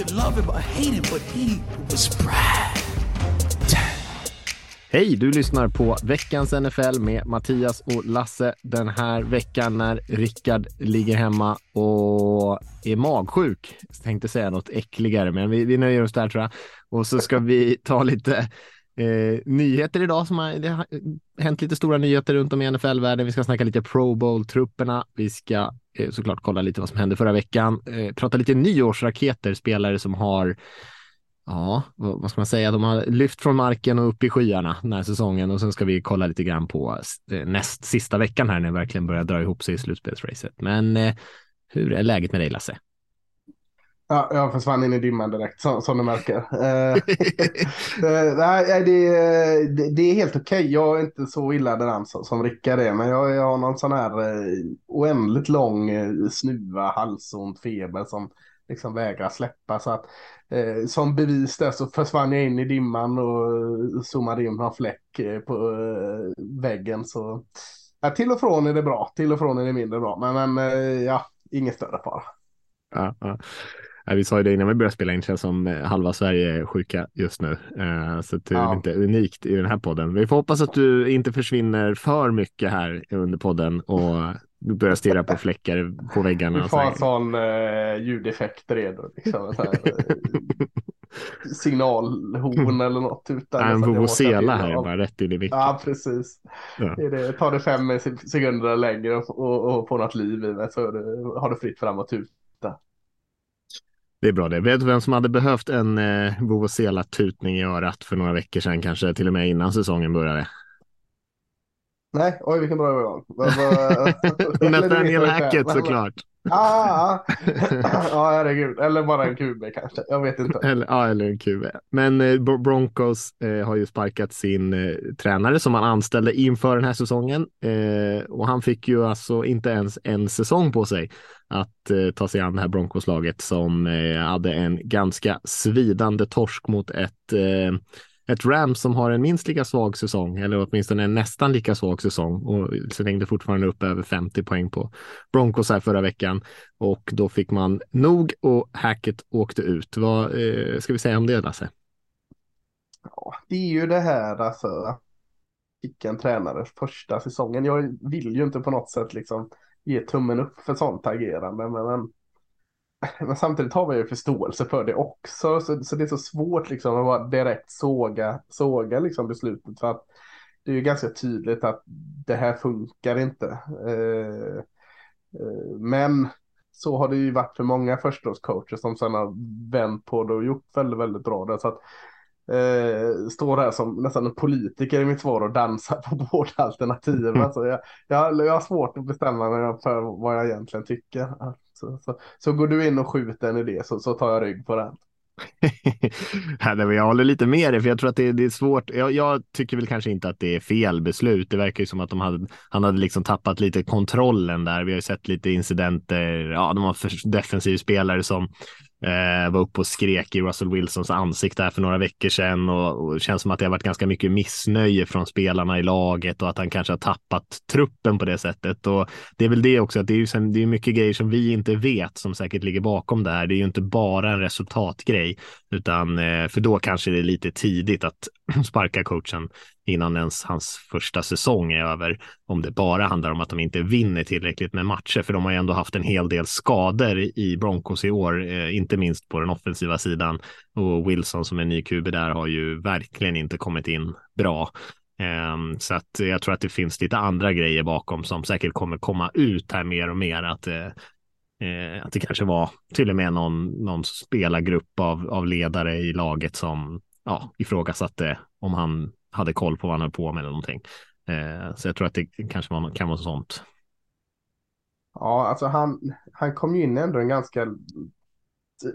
Could love him or hate him, but he was Brad. Hej, du lyssnar på veckans NFL med Mattias och Lasse den här veckan när Rickard ligger hemma och är magsjuk. Jag tänkte säga något äckligare, men vi, vi nöjer oss där tror jag. Och så ska vi ta lite eh, nyheter idag som har, det har hänt lite stora nyheter runt om i NFL-världen. Vi ska snacka lite Pro Bowl-trupperna. Vi ska eh, såklart kolla lite vad som hände förra veckan. Eh, prata lite nyårsraketer, spelare som har Ja, vad ska man säga? De har lyft från marken och upp i skyarna den här säsongen och sen ska vi kolla lite grann på eh, näst sista veckan här när det verkligen börjar dra ihop sig i slutspelsracet. Men eh, hur är läget med dig Lasse? Ja, jag försvann in i dimman direkt som, som du märker. Eh, eh, nej, det, det, det, är helt okej. Okay. Jag är inte så illa däran som, som Rickard är, men jag, jag har någon sån här oändligt lång snuva, halsont, feber som liksom vägrar släppa. Så att eh, som bevis där så försvann jag in i dimman och zoomade in någon fläck eh, på eh, väggen. Så ja, till och från är det bra, till och från är det mindre bra. Men, men eh, ja, inget större fara. Ja, ja. Vi sa ju det innan vi började spela in, känns som eh, halva Sverige är sjuka just nu. Uh, så det är ja. inte unikt i den här podden. Vi får hoppas att du inte försvinner för mycket här under podden och du börjar stirra på fläckar på väggarna. Vi får en sån uh, ljudeffekt redo. Liksom, så här, uh, signalhorn eller något. Utan en vuvuzela här, bara rätt in i micken. Ja, precis. Ja. Det, tar det fem sekunder längre och, och, och få något liv i det så det, har du fritt fram och tuta. Det är bra det. Vet du vem som hade behövt en eh, vuvuzela-tutning i örat för några veckor sedan, kanske till och med innan säsongen började? Nej, oj vilken bra övergång. Nathaniel Hackett såklart. Ah, ja, herregud. Eller bara en QB kanske. Jag vet inte. Eller, ja, eller en QB. Men eh, Broncos eh, har ju sparkat sin eh, tränare som han anställde inför den här säsongen. Eh, och han fick ju alltså inte ens en säsong på sig att eh, ta sig an det här Broncos-laget som eh, hade en ganska svidande torsk mot ett ett Rams som har en minst lika svag säsong, eller åtminstone en nästan lika svag säsong och så hängde fortfarande upp över 50 poäng på Broncos här förra veckan och då fick man nog och hacket åkte ut. Vad eh, ska vi säga om det Lasse? Ja, det är ju det här alltså. Fick en tränare första säsongen. Jag vill ju inte på något sätt liksom ge tummen upp för sånt agerande, men, men men samtidigt har man ju förståelse för det också. Så, så det är så svårt liksom att bara direkt såga, såga liksom beslutet. För att det är ju ganska tydligt att det här funkar inte. Eh, eh, men så har det ju varit för många förstaårscoacher som sen har vänt på det och gjort väldigt, väldigt bra där. Så att, eh, står här som nästan en politiker i mitt svar och dansar på båda alternativen. Alltså jag, jag, jag har svårt att bestämma mig för vad jag egentligen tycker. Så, så, så går du in och skjuter en idé så, så tar jag rygg på den. jag håller lite med dig, för jag tror att det, det är svårt. Jag, jag, tycker väl kanske inte att det är fel beslut. Det verkar ju som att de hade, han hade liksom tappat lite kontrollen där. Vi har ju sett lite incidenter. Ja, de har defensiv spelare som Eh, var uppe och skrek i Russell Wilsons ansikte här för några veckor sedan och, och känns som att det har varit ganska mycket missnöje från spelarna i laget och att han kanske har tappat truppen på det sättet. Och det är väl det också, att det är, ju, det är mycket grejer som vi inte vet som säkert ligger bakom det här. Det är ju inte bara en resultatgrej, utan eh, för då kanske det är lite tidigt att sparka coachen innan ens hans första säsong är över. Om det bara handlar om att de inte vinner tillräckligt med matcher, för de har ju ändå haft en hel del skador i Broncos i år, eh, inte minst på den offensiva sidan. Och Wilson som är ny QB där har ju verkligen inte kommit in bra. Eh, så att jag tror att det finns lite andra grejer bakom som säkert kommer komma ut här mer och mer. Att, eh, eh att det kanske var till och med någon, någon spelargrupp av, av ledare i laget som ja, ifrågasatte om han hade koll på vad han höll på med eller någonting. Eh, så jag tror att det kanske var, kan vara sånt. Ja, alltså han, han kom ju in ändå en ganska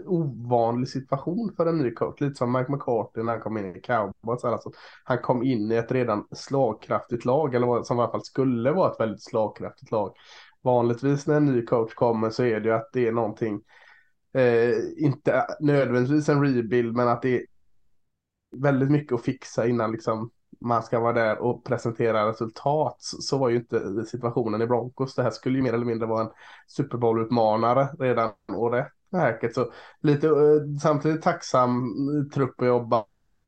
ovanlig situation för en ny coach. Lite som Mike McCarthy när han kom in i Cowboys. Alltså, han kom in i ett redan slagkraftigt lag, eller som i alla fall skulle vara ett väldigt slagkraftigt lag. Vanligtvis när en ny coach kommer så är det ju att det är någonting, eh, inte nödvändigtvis en rebuild, men att det är väldigt mycket att fixa innan liksom man ska vara där och presentera resultat så var ju inte situationen i Broncos. Det här skulle ju mer eller mindre vara en Super Bowl-utmanare redan året säkert. Så lite eh, samtidigt tacksam trupp att jobba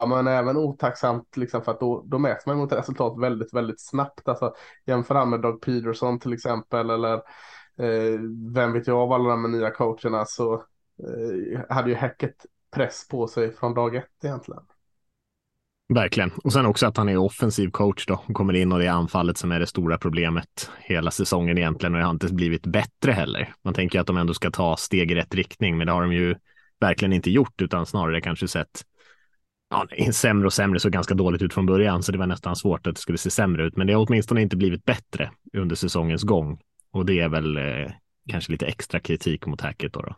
men även otacksamt liksom för att då, då mäts man mot resultat väldigt, väldigt snabbt. Alltså jämför han med Doug Peterson till exempel eller eh, vem vet jag av alla de nya coacherna så eh, hade ju häcket press på sig från dag ett egentligen. Verkligen. Och sen också att han är offensiv coach då. Kommer in och det är anfallet som är det stora problemet hela säsongen egentligen och det har inte blivit bättre heller. Man tänker att de ändå ska ta steg i rätt riktning, men det har de ju verkligen inte gjort utan snarare kanske sett ja, sämre och sämre, så ganska dåligt ut från början, så det var nästan svårt att det skulle se sämre ut. Men det har åtminstone inte blivit bättre under säsongens gång och det är väl eh, kanske lite extra kritik mot hacket då. då.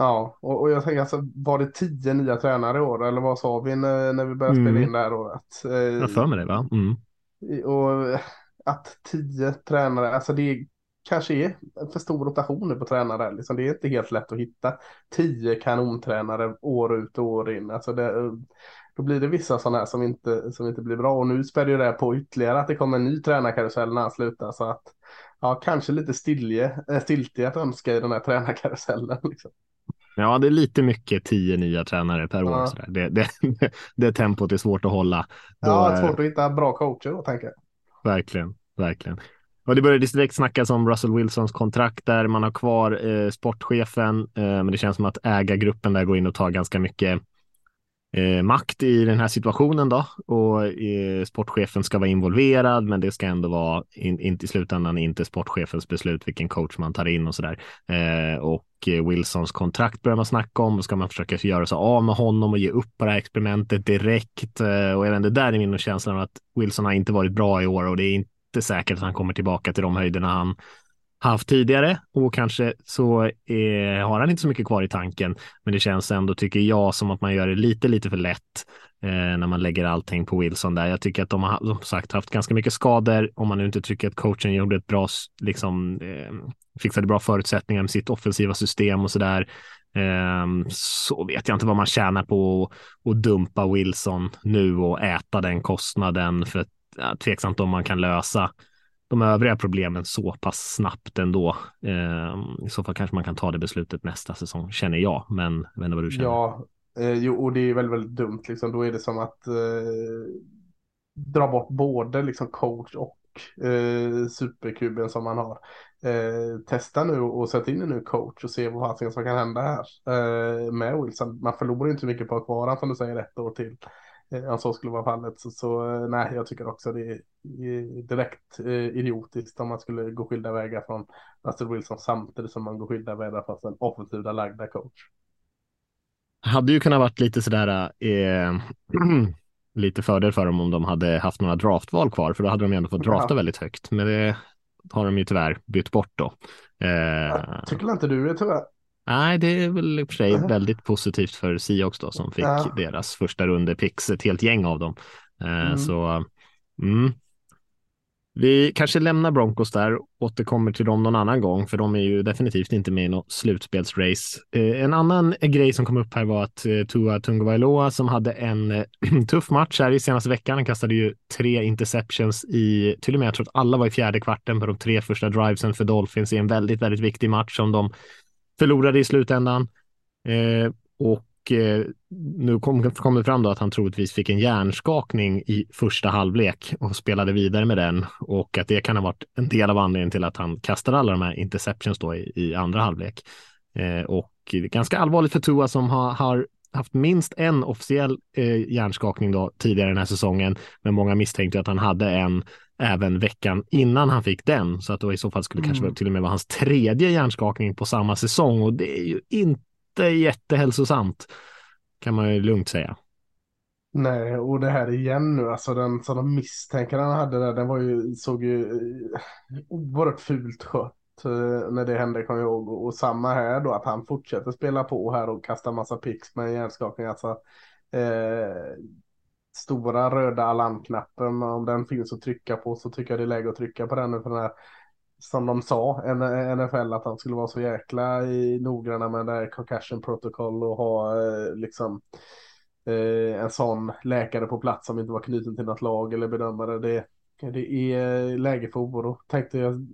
Ja, och, och jag tänker alltså, var det tio nya tränare i år eller vad sa vi när, när vi började Mm. spela in det här året? Eh, Jag för mig det, va? Mm. Och att tio tränare, alltså det kanske är en för stor rotation nu på tränare. Liksom det är inte helt lätt att hitta tio kanontränare år ut och år in. Alltså det, då blir det vissa sådana här som inte, som inte blir bra. Och nu spär ju det på ytterligare att det kommer en ny tränarkarusell när han slutar. Så att ja, kanske lite stilje, äh, stiltje att önska i den här tränarkarusellen. Liksom. Ja, det är lite mycket tio nya tränare per år. Ja. sådär. Det, det, det tempot är svårt att hålla. Då, Ja, eh, svårt att hitta bra coacher då tänker jag. Verkligen, verkligen. Och det började direkt snackas om Russell Wilsons kontrakt där man har kvar eh, sportchefen, eh, men det känns som att ägargruppen där går in och tar ganska mycket eh, makt i den här situationen då och eh, sportchefen ska vara involverad, men det ska ändå vara in, in, i slutändan inte sportchefens beslut vilken coach man tar in och så där. Eh, och eh, Wilsons kontrakt börjar man snacka om och ska man försöka göra sig av med honom och ge upp på det här experimentet direkt. Eh, och även det där är min känsla av att Wilson har inte varit bra i år och det är inte säkert att han kommer tillbaka till de höjderna han haft tidigare och kanske så eh, har han inte så mycket kvar i tanken. Men det känns ändå, tycker jag, som att man gör det lite, lite för lätt eh, när man lägger allting på Wilson där. Jag tycker att de har som sagt haft ganska mycket skador. Om man nu inte tycker att coachen gjorde ett bra, liksom, eh, fixade bra förutsättningar med sitt offensiva system och så där. Eh, så vet jag inte vad man tjänar på att- att dumpa Wilson nu och äta den kostnaden för att ja, tveksamt om man kan lösa de övriga problemen så pass snabbt ändå. Eh, I så fall kanske man kan ta det beslutet nästa säsong, känner jag. Men jag vet inte vad du känner. Ja, eh, jo, och det är väldigt, väldigt dumt. Liksom. Då är det som att eh, dra bort både liksom, coach och eh, superkuben som man har. Eh, testa nu och sätt in en ny coach och se vad som kan hända här eh, med Wilson. Man förlorar inte mycket på att ha kvar som du säger ett år till. Eh, om så skulle vara fallet. Så, så eh, nej, jag tycker också det är, direkt eh, idiotiskt om man skulle gå skilda vägar från Russell Wilson samtidigt som man går skilda vägar fast en offensivt lagda coach. Hade ju kunnat varit lite sådär eh, lite fördel för dem om de hade haft några draftval kvar, för då hade de ju ändå fått drafta Ja. väldigt högt. Men det har de ju tyvärr bytt bort då. Eh, Tycker inte du det tyvärr? Nej, det är väl i och för sig Nej. väldigt positivt för Seahawks då som fick Ja. deras första runde picks, ett helt gäng av dem. Eh, Mm. Så mm. Vi kanske lämnar Broncos där återkommer till dem någon annan gång, för de är ju definitivt inte med i något slutspelsrace. Eh, en annan grej som kom upp här var att eh, Tua Tungvailoa som hade en eh, tuff match här i senaste veckan, han kastade ju tre interceptions i, till och med jag tror att alla var i fjärde kvarten på de tre första drivesen för Dolphins i en väldigt, väldigt viktig match som de förlorade i slutändan. Eh, och eh, nu kom, kom det fram då att han troligtvis fick en hjärnskakning i första halvlek och spelade vidare med den och att det kan ha varit en del av anledningen till att han kastade alla de här interceptions då i, i andra halvlek. Eh, och det är ganska allvarligt för Tua som har, har haft minst en officiell eh, hjärnskakning då tidigare den här säsongen, men många misstänkte att han hade en även veckan innan han fick den, så att då i så fall skulle kanske Mm. vara till och med vara hans tredje hjärnskakning på samma säsong och det är ju inte jättehälsosamt kan man ju lugnt säga. Nej, och det här igen nu, alltså den som de misstänker han hade där, den var ju, såg ju eh, oerhört fult skött eh, när det hände kommer jag ihåg. Och samma här då att han fortsätter spela på här och kasta massa pix med en hjärnskakning. Alltså, eh, stora röda alarmknappen, om den finns att trycka på så tycker jag det är läge att trycka på den nu för den här som de sa, NFL, att de skulle vara så jäkla i noggranna med det här concussion protocol och ha eh, liksom eh, en sån läkare på plats som inte var knuten till något lag eller bedömare. Det, det är läge för oro. Tänkte jag,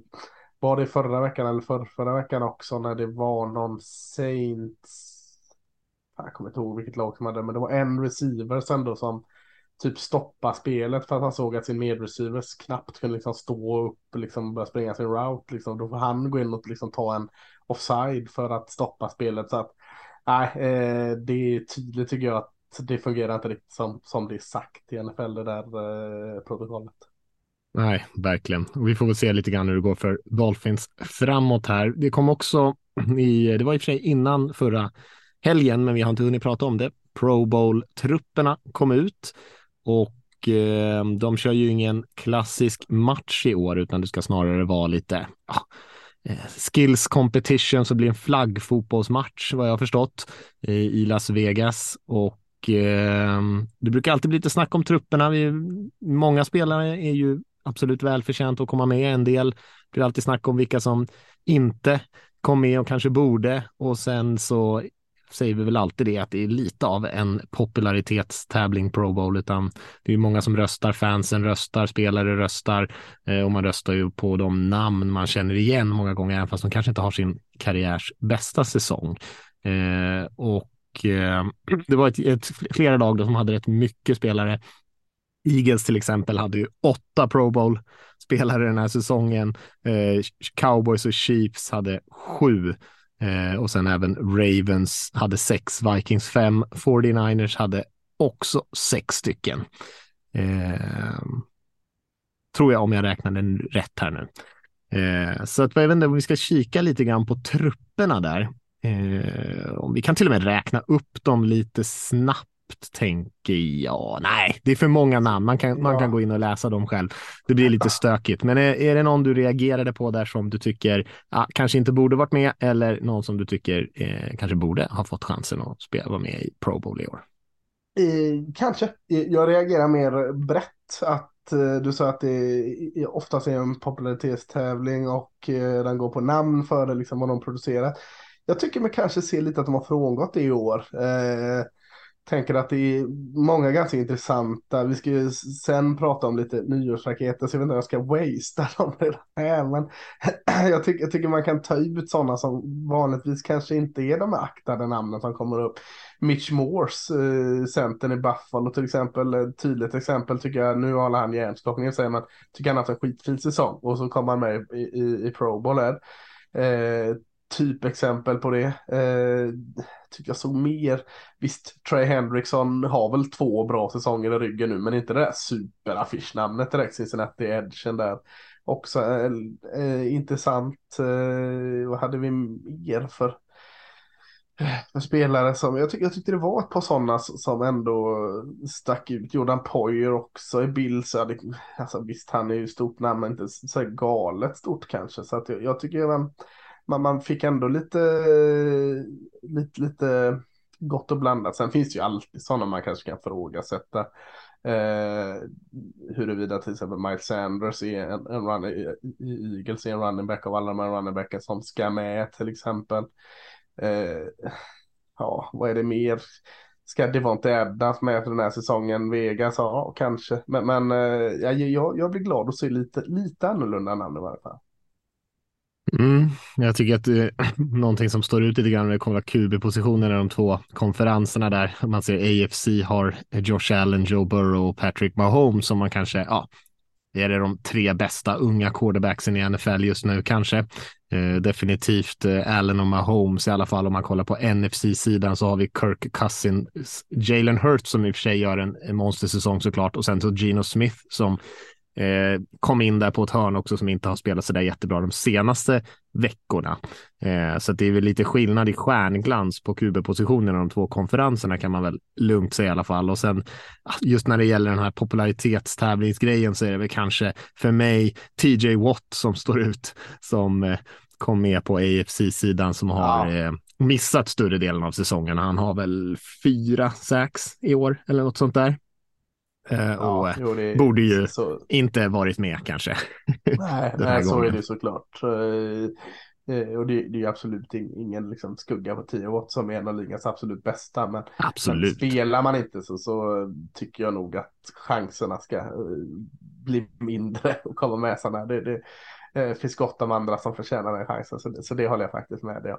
var det förra veckan eller för, förra veckan också när det var någon Saints, jag kommer inte ihåg vilket lag som hade, men det var en receiver sen då som typ stoppa spelet för att han såg att sin medreceivers knappt kunde liksom stå upp och liksom börja springa sin route. Liksom. Då får han gå in och liksom ta en offside för att stoppa spelet. Så att nej, eh, det är tydligt tycker jag att det fungerar inte riktigt som, som det är sagt i NFL det där eh, protokollet. Nej, verkligen. Och vi får väl se lite grann hur det går för Dolphins framåt här. Det kom också i, det var i och för sig innan förra helgen, men vi har inte hunnit prata om det. Pro Bowl-trupperna kom ut och eh, de kör ju ingen klassisk match i år, utan det ska snarare vara lite ja, eh, skills competition, så blir en flaggfotbollsmatch vad jag har förstått eh, i Las Vegas. Och ehm, det brukar alltid bli lite snack om trupperna. Vi, många spelare är ju absolut välförtjänt att komma med. En del blir alltid snack om vilka som inte kom med och kanske borde. Och sen så säger vi väl alltid det att det är lite av en popularitetstävling Pro Bowl, utan det är många som röstar, fansen röstar, spelare röstar eh, och man röstar ju på de namn man känner igen många gånger, även fast de kanske inte har sin karriärs bästa säsong. Eh, och eh, det var ett, ett, flera lag som hade rätt mycket spelare. Eagles till exempel hade ju åtta Pro Bowl spelare den här säsongen. Cowboys och Chiefs hade sju. Eh, och sen även Ravens hade sex, Vikings fem, 49ers hade också sex stycken. Eh, tror jag om jag räknade rätt här nu. Eh, så att jag vet inte om vi ska kika lite grann på trupperna där. Eh, om vi kan till och med räkna upp dem lite snabbt tänker jag. Nej, det är för många namn. Man kan, ja. man kan gå in och läsa dem själv. Det blir lite stökigt. Men är, är det någon du reagerade på där som du tycker ah, kanske inte borde varit med eller någon som du tycker eh, kanske borde ha fått chansen att spela, vara med i Pro Bowl i år? Eh, kanske. Jag reagerar mer brett. Att eh, du sa att det oftast är en popularitetstävling och eh, den går på namn för det, liksom vad de producerar. Jag tycker man kanske ser lite att de har frångått det i år. Eh, tänker att det är många ganska intressanta. Vi ska ju sen prata om lite nyårsraketer, så jag vet inte om jag ska wastea dem redan här. Men jag, tycker, jag tycker man kan ta ut sådana som vanligtvis kanske inte är de aktade namnen som kommer upp. Mitch Moores, eh, centern i Buffalo till exempel, ett tydligt exempel tycker jag. Nu håller han hjärnskakning säger man, tycker han har haft en skitfin säsong och så kommer han med i, i, i Pro Bowl här. Eh, typexempel på det. Eh, tycker jag såg mer. Visst, Trey Hendrickson har väl två bra säsonger i ryggen nu, men inte det där superaffischnamnet direkt, Cincinnati Edgen där. Också eh, eh intressant. Eh, vad hade vi mer för, för spelare som, jag, tyck, jag tyckte det var ett par sådana som ändå stack ut. Jordan Poyer också i Bills. Alltså, visst, han är ju stort namn, men inte så galet stort kanske. Så att jag, jag tycker man man, man fick ändå lite, lite, lite gott och blandat. Sen finns det ju alltid sådana man kanske kan frågasätta. Eh, huruvida till exempel Miles Sanders är en, en run, i, Eagles är en running back av alla de här running backen som ska med till exempel. Eh, ja, vad är det mer? Ska Devonte Adams med för den här säsongen? Vegas, ja kanske. Men, men eh, jag, jag blir glad att se lite, lite annorlunda namn i varje fall. Mm, jag tycker att eh, någonting som står ut lite grann när det kommer QB-positionerna, i de två konferenserna där. Man ser AFC har Josh Allen, Joe Burrow och Patrick Mahomes som man kanske, ja, är det de tre bästa unga quarterbacksen i NFL just nu kanske. Eh, definitivt eh, Allen och Mahomes i alla fall om man kollar på NFC-sidan så har vi Kirk Cousin, Jalen Hurts som i och för sig gör en, en monstersäsong såklart och sen så Gino Smith som Eh, kom in där på ett hörn också som inte har spelat så där jättebra de senaste veckorna. Eh, så det är väl lite skillnad i stjärnglans på QB-positionen de två konferenserna kan man väl lugnt säga i alla fall. Och sen just när det gäller den här popularitetstävlingsgrejen så är det väl kanske för mig TJ Watt som står ut som, eh, kom med på AFC-sidan som har Ja. eh, missat större delen av säsongen. Han har väl fyra sax i år eller något sånt där. Eh, och eh, jo, det, borde ju- Så, inte varit med kanske. nej, nej så är det såklart. Eh, eh, Och det, det är absolut in- ingen liksom skugga på 10 watt som är en av ligans absolut bästa. Men, men Absolut. spelar man inte så, så tycker jag nog att chanserna ska eh, bli mindre och komma med sådana. Det, det eh, finns gott om andra som förtjänar den chansen. Så det, så det håller jag faktiskt med dig om.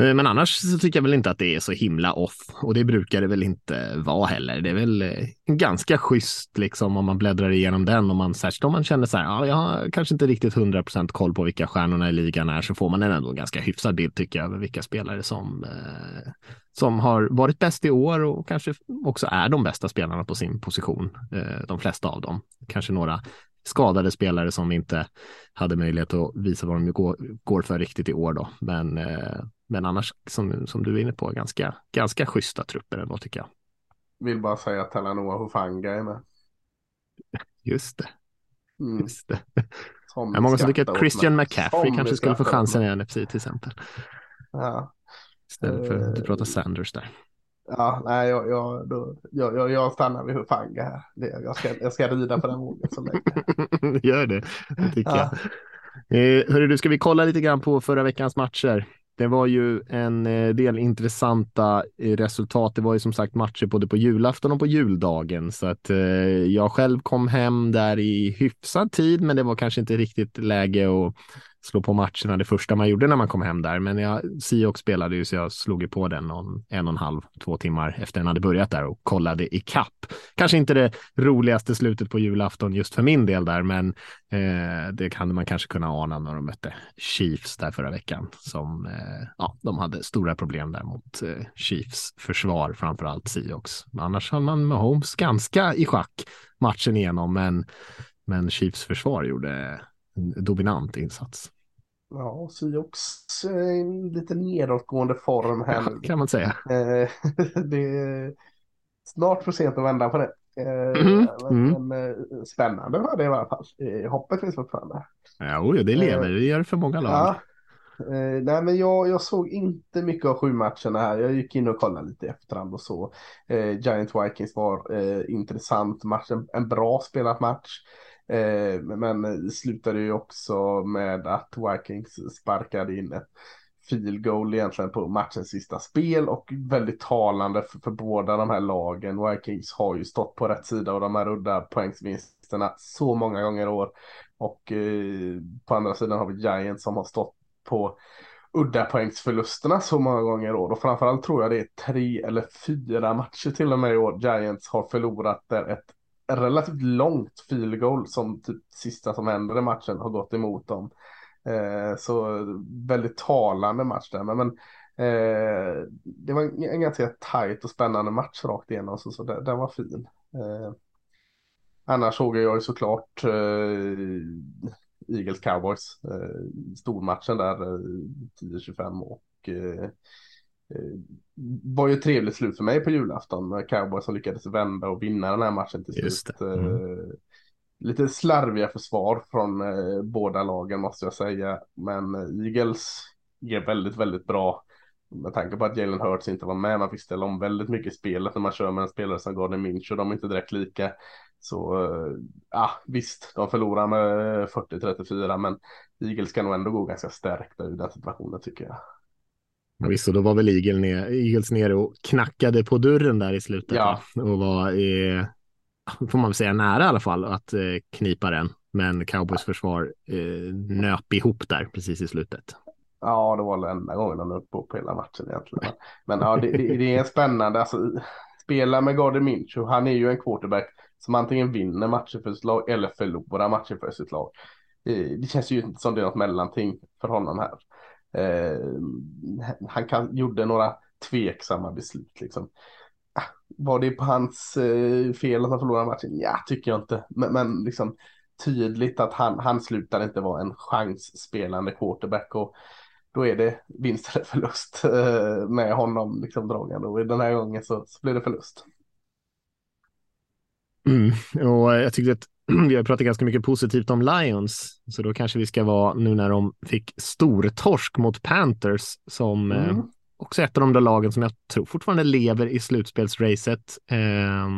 Eh, men annars så tycker jag väl inte att det är så himla off och det brukar det väl inte vara heller. Det är väl eh, ganska schysst liksom om man bläddrar igenom den och man särskilt om man känner så här. Ja, jag har kanske inte riktigt 100% koll på vilka stjärnorna i ligan är så får man en ändå ganska hyfsad bild tycker jag över vilka spelare som eh, som har varit bäst i år och kanske också är de bästa spelarna på sin position. Eh, de flesta av dem, kanske några skadade spelare som inte hade möjlighet att visa vad de går, går för riktigt i år då. Men eh, men annars, som, som du är inne på, ganska, ganska schyssta trupper ändå tycker jag. Vill bara säga att Talanoa Hufanga är med. Just det. Mm. Just det. Som Det är många som tycker att Christian. McCaffrey Som kanske skulle få chansen i NFC till exempel. Ja. Istället för att Eh, prata Sanders där. Ja, nej, jag, jag, då, jag, jag, jag stannar vid Hufanga här. Det, jag, ska, jag ska rida på den vågen så länge. Gör det, det tycker Ja. jag. Eh, hörru, du, ska vi kolla lite grann på förra veckans matcher? Det var ju en eh, del intressanta eh, resultat. Det var ju som sagt matcher både på julafton och på juldagen, så att eh, jag själv kom hem där i hyfsad tid, men det var kanske inte riktigt läge att slå på matcherna det första man gjorde när man kom hem där. Men jag, Seahawks spelade ju så jag slog ju på den någon, en och en halv, två timmar efter den hade börjat där och kollade i kapp. Kanske inte det roligaste slutet på julafton just för min del där, men eh, det hade man kanske kunna ana när de mötte Chiefs där förra veckan som eh, ja, de hade stora problem där mot eh, Chiefs försvar, framför allt Seahawks. Annars har man med Holmes ganska i schack matchen igenom, men, men Chiefs försvar gjorde en dominant insats. Ja, eh, i en lite nedåtgående form här nu. kan man säga. Eh, det är snart för sent att vända på det. Men, mm. men eh, spännande var det i alla fall. Hoppet finns fortfarande. Jo, det lever. Det gör det för många lag. Ja. Nej, men jag, jag såg inte mycket av sju matcherna här. Jag gick in och kollade lite i efterhand och så. Giant Vikings var intressant match, en, en bra spelad match. Eh, men slutade ju också med att Vikings sparkade in ett field goal egentligen på matchens sista spel och väldigt talande för, för båda de här lagen. Vikings har ju stått på rätt sida och de här udda poängsvinsterna så många gånger i år. Och eh, på andra sidan har vi Giants som har stått på udda poängsförlusterna så många gånger i år. Och framförallt tror jag det är tre eller fyra matcher till och med i år Giants har förlorat där ett relativt långt field goal som typ sista som händer i matchen har gått emot dem. Eh, så väldigt talande match där. Men, men eh, det var en, en ganska tajt och spännande match rakt igenom så, så det, den var fin. Eh, annars såg jag ju såklart eh, Eagles Cowboys. Eh, stormatchen där eh, 10-25 och eh, var ju ett trevligt slut för mig på julafton. med Cowboys som lyckades vända och vinna den här matchen till slut. det. Mm. Eh, lite slarviga försvar från eh, båda lagen måste jag säga. Men eh, Eagles är väldigt, väldigt bra. Med tanke på att Jalen Hurts inte var med. Man fick ställa om väldigt mycket i spelet när man kör med en spelare som Gardner Minshew. De är inte direkt lika. Så eh, ja, visst, de förlorar med 40-34 men Eagles kan nog ändå gå ganska stärkta ur den situationen tycker jag. Ja, Visst, och då var väl Eagle ner, Eagles nere och knackade på dörren där i slutet. Ja. Och var, eh, får man väl säga, nära i alla fall att eh, knipa den. Men Cowboys försvar eh, nöp ihop där precis i slutet. Ja, det var den enda gången de upp på, på hela matchen egentligen. Men, ja, det, det, det är spännande. Alltså, spela med Gardner Minshew, han är ju en quarterback som antingen vinner matcher för sitt lag eller förlorar matcher för sitt lag. Eh, Det känns ju inte som det är något mellanting för honom här. Eh, han kan, gjorde några tveksamma beslut liksom. Ah, var det på hans eh, fel att han förlorade matchen? Ja, tycker jag inte. Men, men liksom tydligt att han, han slutar inte vara en chansspelande quarterback och då är det vinst eller förlust eh, med honom liksom dragande och den här gången så, så blir det förlust. Mm. Och jag tyckte att vi har pratat ganska mycket positivt om Lions, så då kanske vi ska vara nu när de fick stortorsk mot Panthers som mm. eh, också ett av de där lagen som jag tror fortfarande lever i slutspelsracet. Eh,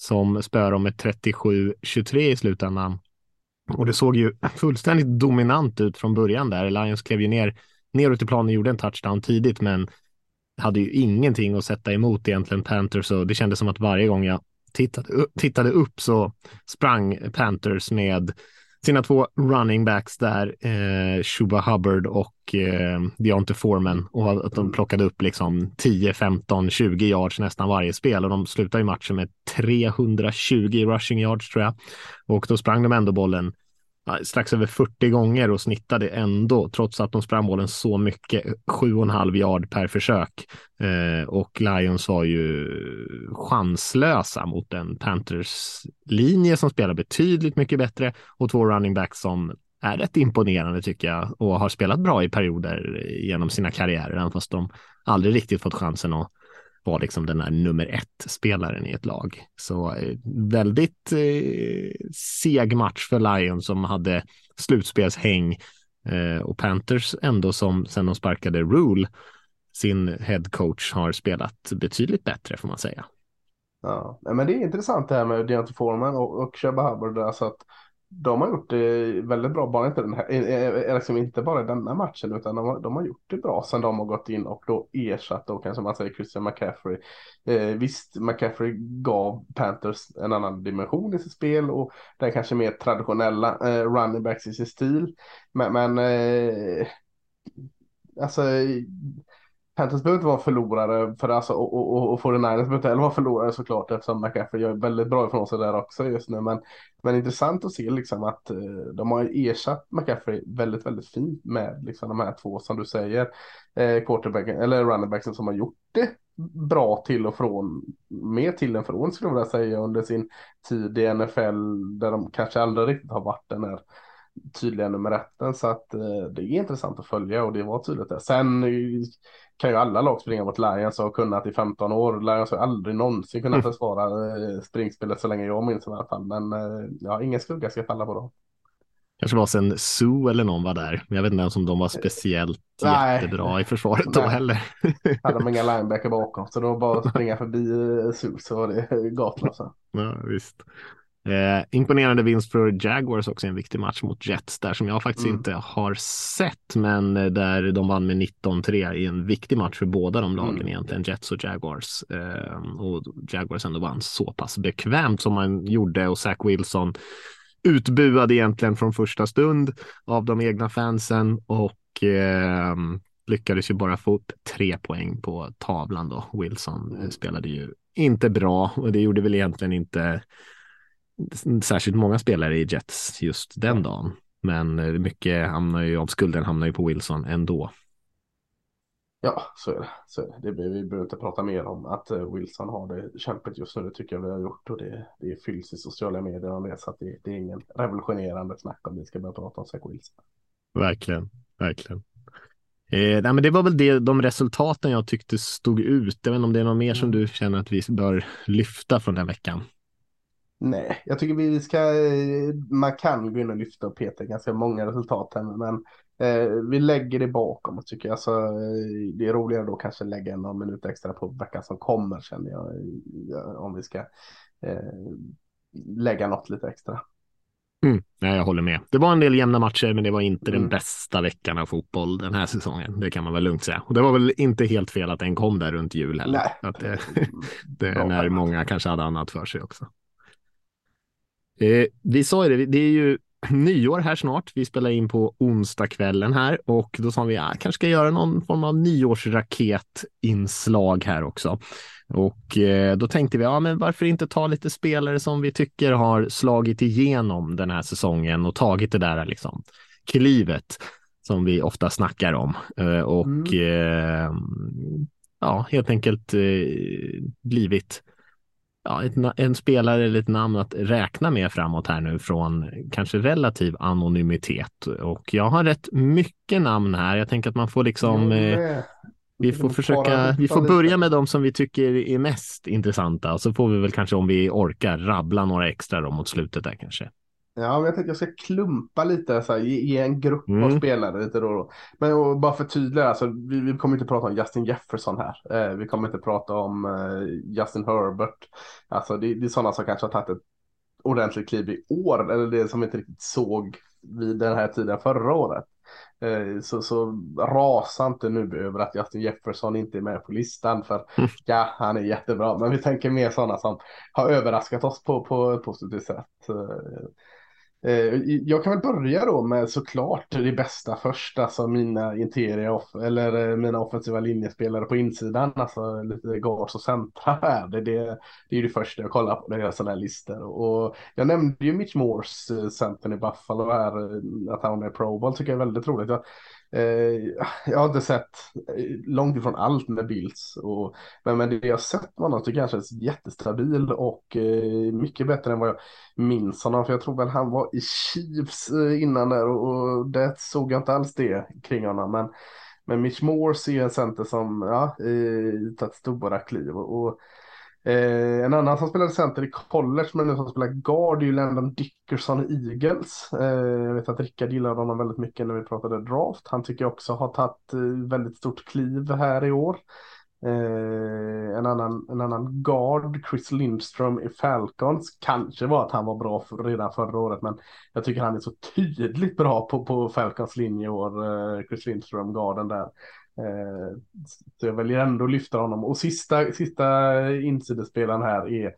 som spöar dem med 37-23 i slutändan. Och det såg ju fullständigt dominant ut från början där. Lions klev ju ner neråt i planen gjorde en touchdown tidigt, men hade ju ingenting att sätta emot egentligen Panthers och det kändes som att varje gång jag tittade, tittade upp så sprang Panthers med sina två running backs där, eh, Shuba Hubbard och eh, Deontay Foreman. Och att de plockade upp liksom 10, 15, 20 yards nästan varje spel. Och de slutade i matchen med 320 rushing yards tror jag. Och då sprang de ändå bollen strax över 40 gånger och snittade ändå, trots att de sprang bollen så mycket, 7,5 yard per försök. Eh, och Lions var ju chanslösa mot en Panthers linje som spelar betydligt mycket bättre och två running backs som är rätt imponerande tycker jag och har spelat bra i perioder genom sina karriärer, även fast de aldrig riktigt fått chansen att var liksom den här nummer ett spelaren i ett lag. Så eh, väldigt eh, seg match för Lions som hade slutspelshäng eh, och Panthers ändå som sen de sparkade Rule sin head coach har spelat betydligt bättre får man säga. Ja, men det är intressant det här med Deontay Foreman och, och Shabba Hubbard. Alltså att de har gjort det väldigt bra, bara inte, den här, eh, eh, eh, liksom inte bara denna matchen utan de har, de har gjort det bra sen de har gått in och då ersatt då kanske man säger Christian McCaffrey. Eh, visst, McCaffrey gav Panthers en annan dimension i sitt spel och den kanske mer traditionella eh, running backs i sin stil. Men, men eh, alltså Panthers behöver inte vara förlorare för alltså, och, och, och 49ers behöver inte heller vara förlorare såklart eftersom McCaffrey gör väldigt bra ifrån sig där också just nu. Men, men intressant att se liksom att eh, de har ersatt McCaffrey väldigt, väldigt fint med liksom de här två som du säger. Eh, quarterbacken eller runningbacken som har gjort det bra till och från, mer till än från skulle jag vilja säga under sin tid i NFL där de kanske aldrig riktigt har varit den här tydliga nummer etten. Så att eh, det är intressant att följa och det var tydligt där. Sen eh, kan ju alla lag springa mot Lions och har kunnat i 15 år. Lions har aldrig någonsin kunnat mm. försvara eh, springspelet så länge jag minns i alla fall. Men eh, ja, ingen skugga ska falla på dem. Kanske var sen Sue eller någon var där. Men jag vet inte ens om de var speciellt Nej. jättebra i försvaret då heller. hade de inga linebacker bakom så då bara att springa förbi Sue så var det gatlösa. Ja, visst. Eh, imponerande vinst för Jaguars också en viktig match mot Jets där som jag faktiskt mm. inte har sett men eh, där de vann med 19-3 i en viktig match för båda de lagen mm. egentligen, Jets och Jaguars. Eh, och Jaguars ändå vann så pass bekvämt som man gjorde och Zach Wilson utbuad egentligen från första stund av de egna fansen och eh, lyckades ju bara få upp tre poäng på tavlan då. Wilson mm. spelade ju inte bra och det gjorde väl egentligen inte särskilt många spelare i Jets just den dagen. Men eh, mycket hamnar ju av skulden hamnar ju på Wilson ändå. Ja, så är det. Så är det. det vi behöver inte prata mer om att eh, Wilson har det kämpigt just nu. Det tycker jag vi har gjort och det, det fylls i sociala medier om det. Så att det, det är ingen revolutionerande snack om vi ska börja prata om Zach Wilson. Verkligen, verkligen. Eh, nej, men det var väl det, de resultaten jag tyckte stod ut. Jag vet inte om det är något mer som mm. du känner att vi bör lyfta från den veckan. Nej, jag tycker vi ska, man kan gå in och lyfta och peta ganska många resultat här, men eh, vi lägger det bakom och tycker jag. Så, eh, det är roligare då kanske lägga någon minut extra på veckan som kommer känner jag, om vi ska eh, lägga något lite extra. Mm, nej, jag håller med. Det var en del jämna matcher, men det var inte mm. den bästa veckan av fotboll den här säsongen. Det kan man väl lugnt säga. Och det var väl inte helt fel att den kom där runt jul heller. Nej. Att det, det, när många kanske hade annat för sig också. Eh, vi sa ju det, det är ju nyår här snart. Vi spelar in på onsdagskvällen här och då sa vi att ja, kanske ska göra någon form av nyårsraketinslag här också. Och eh, då tänkte vi, ja men varför inte ta lite spelare som vi tycker har slagit igenom den här säsongen och tagit det där liksom klivet som vi ofta snackar om. Eh, och mm. eh, ja, helt enkelt eh, blivit ja, ett, en spelare eller ett namn att räkna med framåt här nu från kanske relativ anonymitet. Och jag har rätt mycket namn här. Jag tänker att man får liksom eh, Vi får försöka, vi får börja med de som vi tycker är mest intressanta och så får vi väl kanske om vi orkar rabbla några extra då mot slutet där kanske. Ja, men jag tänkte jag ska klumpa lite, så här, ge, en grupp Mm. av spelare lite då då. Men och bara förtydliga, alltså, vi, vi kommer inte prata om Justin Jefferson här. Eh, vi kommer inte prata om eh, Justin Herbert. Alltså det, det är sådana som kanske har tagit ett ordentligt kliv i år, eller det som inte riktigt såg vid den här tiden förra året. Eh, Så, så rasa inte nu över att Justin Jefferson inte är med på listan för ja, han är jättebra. Men vi tänker mer sådana som har överraskat oss på, på ett positivt sätt. Eh, Eh, jag kan väl börja då med såklart det bästa först, alltså mina interia eller eh, mina offensiva linjespelare på insidan, alltså lite guards och centra här. Det, det, det är ju det första jag kollar på när jag gör sådana här listor. Och jag nämnde ju Mitch Moores, eh, centern i Buffalo här, att han var med i Pro Bowl tycker jag är väldigt roligt. Jag, Eh, jag har inte sett eh, långt ifrån allt med Bills, och, men, men det jag har sett med honom tycker jag känns jättestabil och eh, mycket bättre än vad jag minns honom, för jag tror väl han var i Chiefs eh, innan där och, och det såg jag inte alls det kring honom. Men, men Mitch Morse är en center som ja, eh, tagit stora kliv. Och, och eh, en annan som spelade center i college men nu som spelar guard är ju Landon Dickerson i Eagles. Eh, jag vet att Rickard gillade honom väldigt mycket när vi pratade draft. Han tycker jag också har tagit eh, väldigt stort kliv här i år. Eh, en, annan, en annan guard, Chris Lindström i Falcons, kanske var att han var bra för, redan förra året, men jag tycker han är så tydligt bra på, på Falcons linje i år, eh, Chris Lindström, garden där. Eh, så jag väljer ändå att lyfta honom. Och sista, sista insidespelaren här är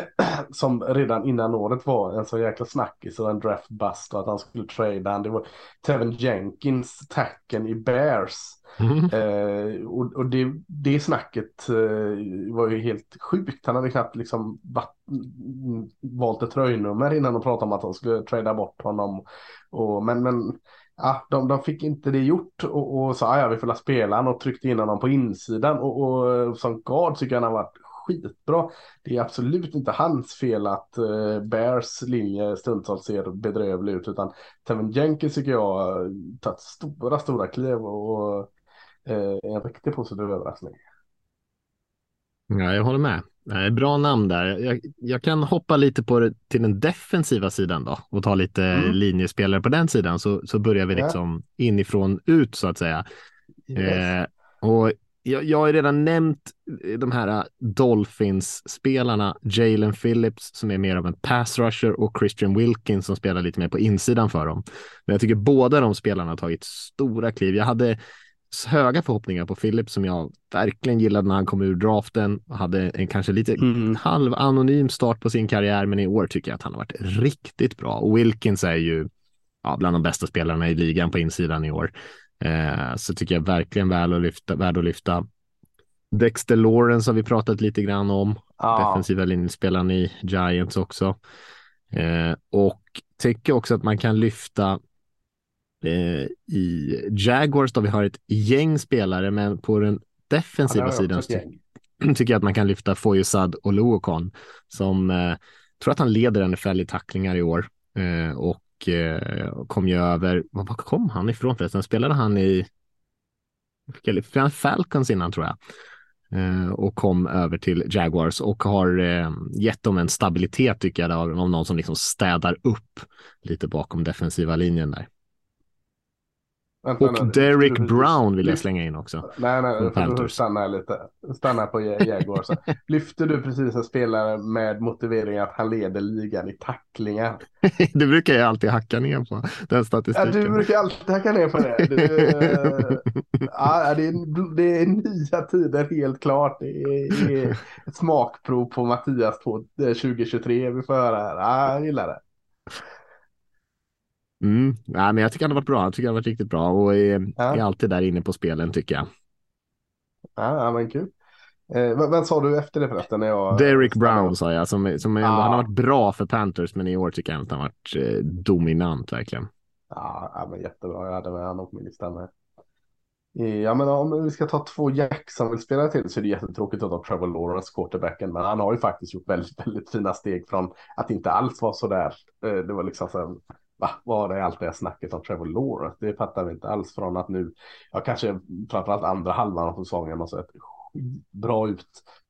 som redan innan året var en så jäkla snackis och en draft bust och att han skulle trada han. Det var Tevin Jenkins, tacken i Bears. Mm. Eh, och och det, det snacket eh, var ju helt sjukt. Han hade knappt liksom vatt, mm, valt ett tröjnummer innan de pratade om att de skulle trada bort honom. Och, men men ja, de, de fick inte det gjort och, och sa ja, vi får la spela han och tryckte in honom på insidan. Och, och eh, som guard tycker jag han har varit skitbra. Det är absolut inte hans fel att eh, Bears linje stundtals ser bedrövlig ut utan Tevin Jenkins tycker jag har tagit stora, stora kliv och eh, en riktigt positiv överraskning. Ja, jag håller med. Eh, Bra namn där. Jag, jag kan hoppa lite på det till den defensiva sidan då och ta lite Mm. linjespelare på den sidan så, så börjar vi Ja. liksom inifrån ut så att säga. Yes. Eh, och jag, jag har redan nämnt de här Dolphins-spelarna, Jalen Phillips som är mer av en pass rusher och Christian Wilkins som spelar lite mer på insidan för dem. Men jag tycker båda de spelarna har tagit stora kliv. Jag hade höga förhoppningar på Phillips som jag verkligen gillade när han kom ur draften hade en kanske lite Mm. halv anonym start på sin karriär, men i år tycker jag att han har varit riktigt bra. Och Wilkins är ju ja, bland de bästa spelarna i ligan på insidan i år. Eh, så tycker jag verkligen väl att lyfta, värd att lyfta. Dexter Lawrence har vi pratat lite grann om, Ja. defensiva linjespelaren i Giants också. Eh, och tycker också att man kan lyfta eh, i Jaguars då vi har ett gäng spelare, men på den defensiva Ja, sidan tycker jag att man kan lyfta Foyesad och Luokon som eh, tror att han leder NFL i tacklingar i år eh, och eh, kom ju över, var var kom han ifrån förresten? Spelade han i Falcons innan tror jag eh, och kom över till Jaguars och har eh, gett dem en stabilitet tycker jag av någon som liksom städar upp lite bakom defensiva linjen där. Vänta Och nu, Derek Brown vill jag slänga in också. Nej, nej, stanna lite. Stanna på Ja- Jaguars. Lyfter du precis en spelare med motivering att han leder ligan i tacklingar? det brukar jag alltid hacka ner på, den Ja, statistiken. du brukar alltid hacka ner på det. Du, ja, det, är, det är nya tider helt klart. Det är, det är ett smakprov på Mattias på eh, 2023 vi får höra här. Ja, jag gillar det. Mm. Nej, men jag tycker han har varit bra. Jag tycker han har varit riktigt bra och är, Ja. är alltid där inne på spelen tycker jag. Ja, ja men kul. Eh, vad sa du efter det förresten? När jag, Derek Brown sa jag, som, som Ja. han har varit bra för Panthers, men i år tycker jag att han har varit eh, dominant verkligen. Ja, ja men jättebra. Jag hade med honom på min lista med. Eh, Ja, men om vi ska ta två Jacksonville-spelare till så är det jättetråkigt att ta Trevor Lawrence, quarterbacken. Men han har ju faktiskt gjort väldigt, väldigt fina steg från att inte alls vara så där. Eh, Det var liksom så va, vad är allt det här snacket om Trevor Lawrence? Det fattar vi inte alls från att nu, ja kanske framförallt andra halvan av säsongen har sett bra ut.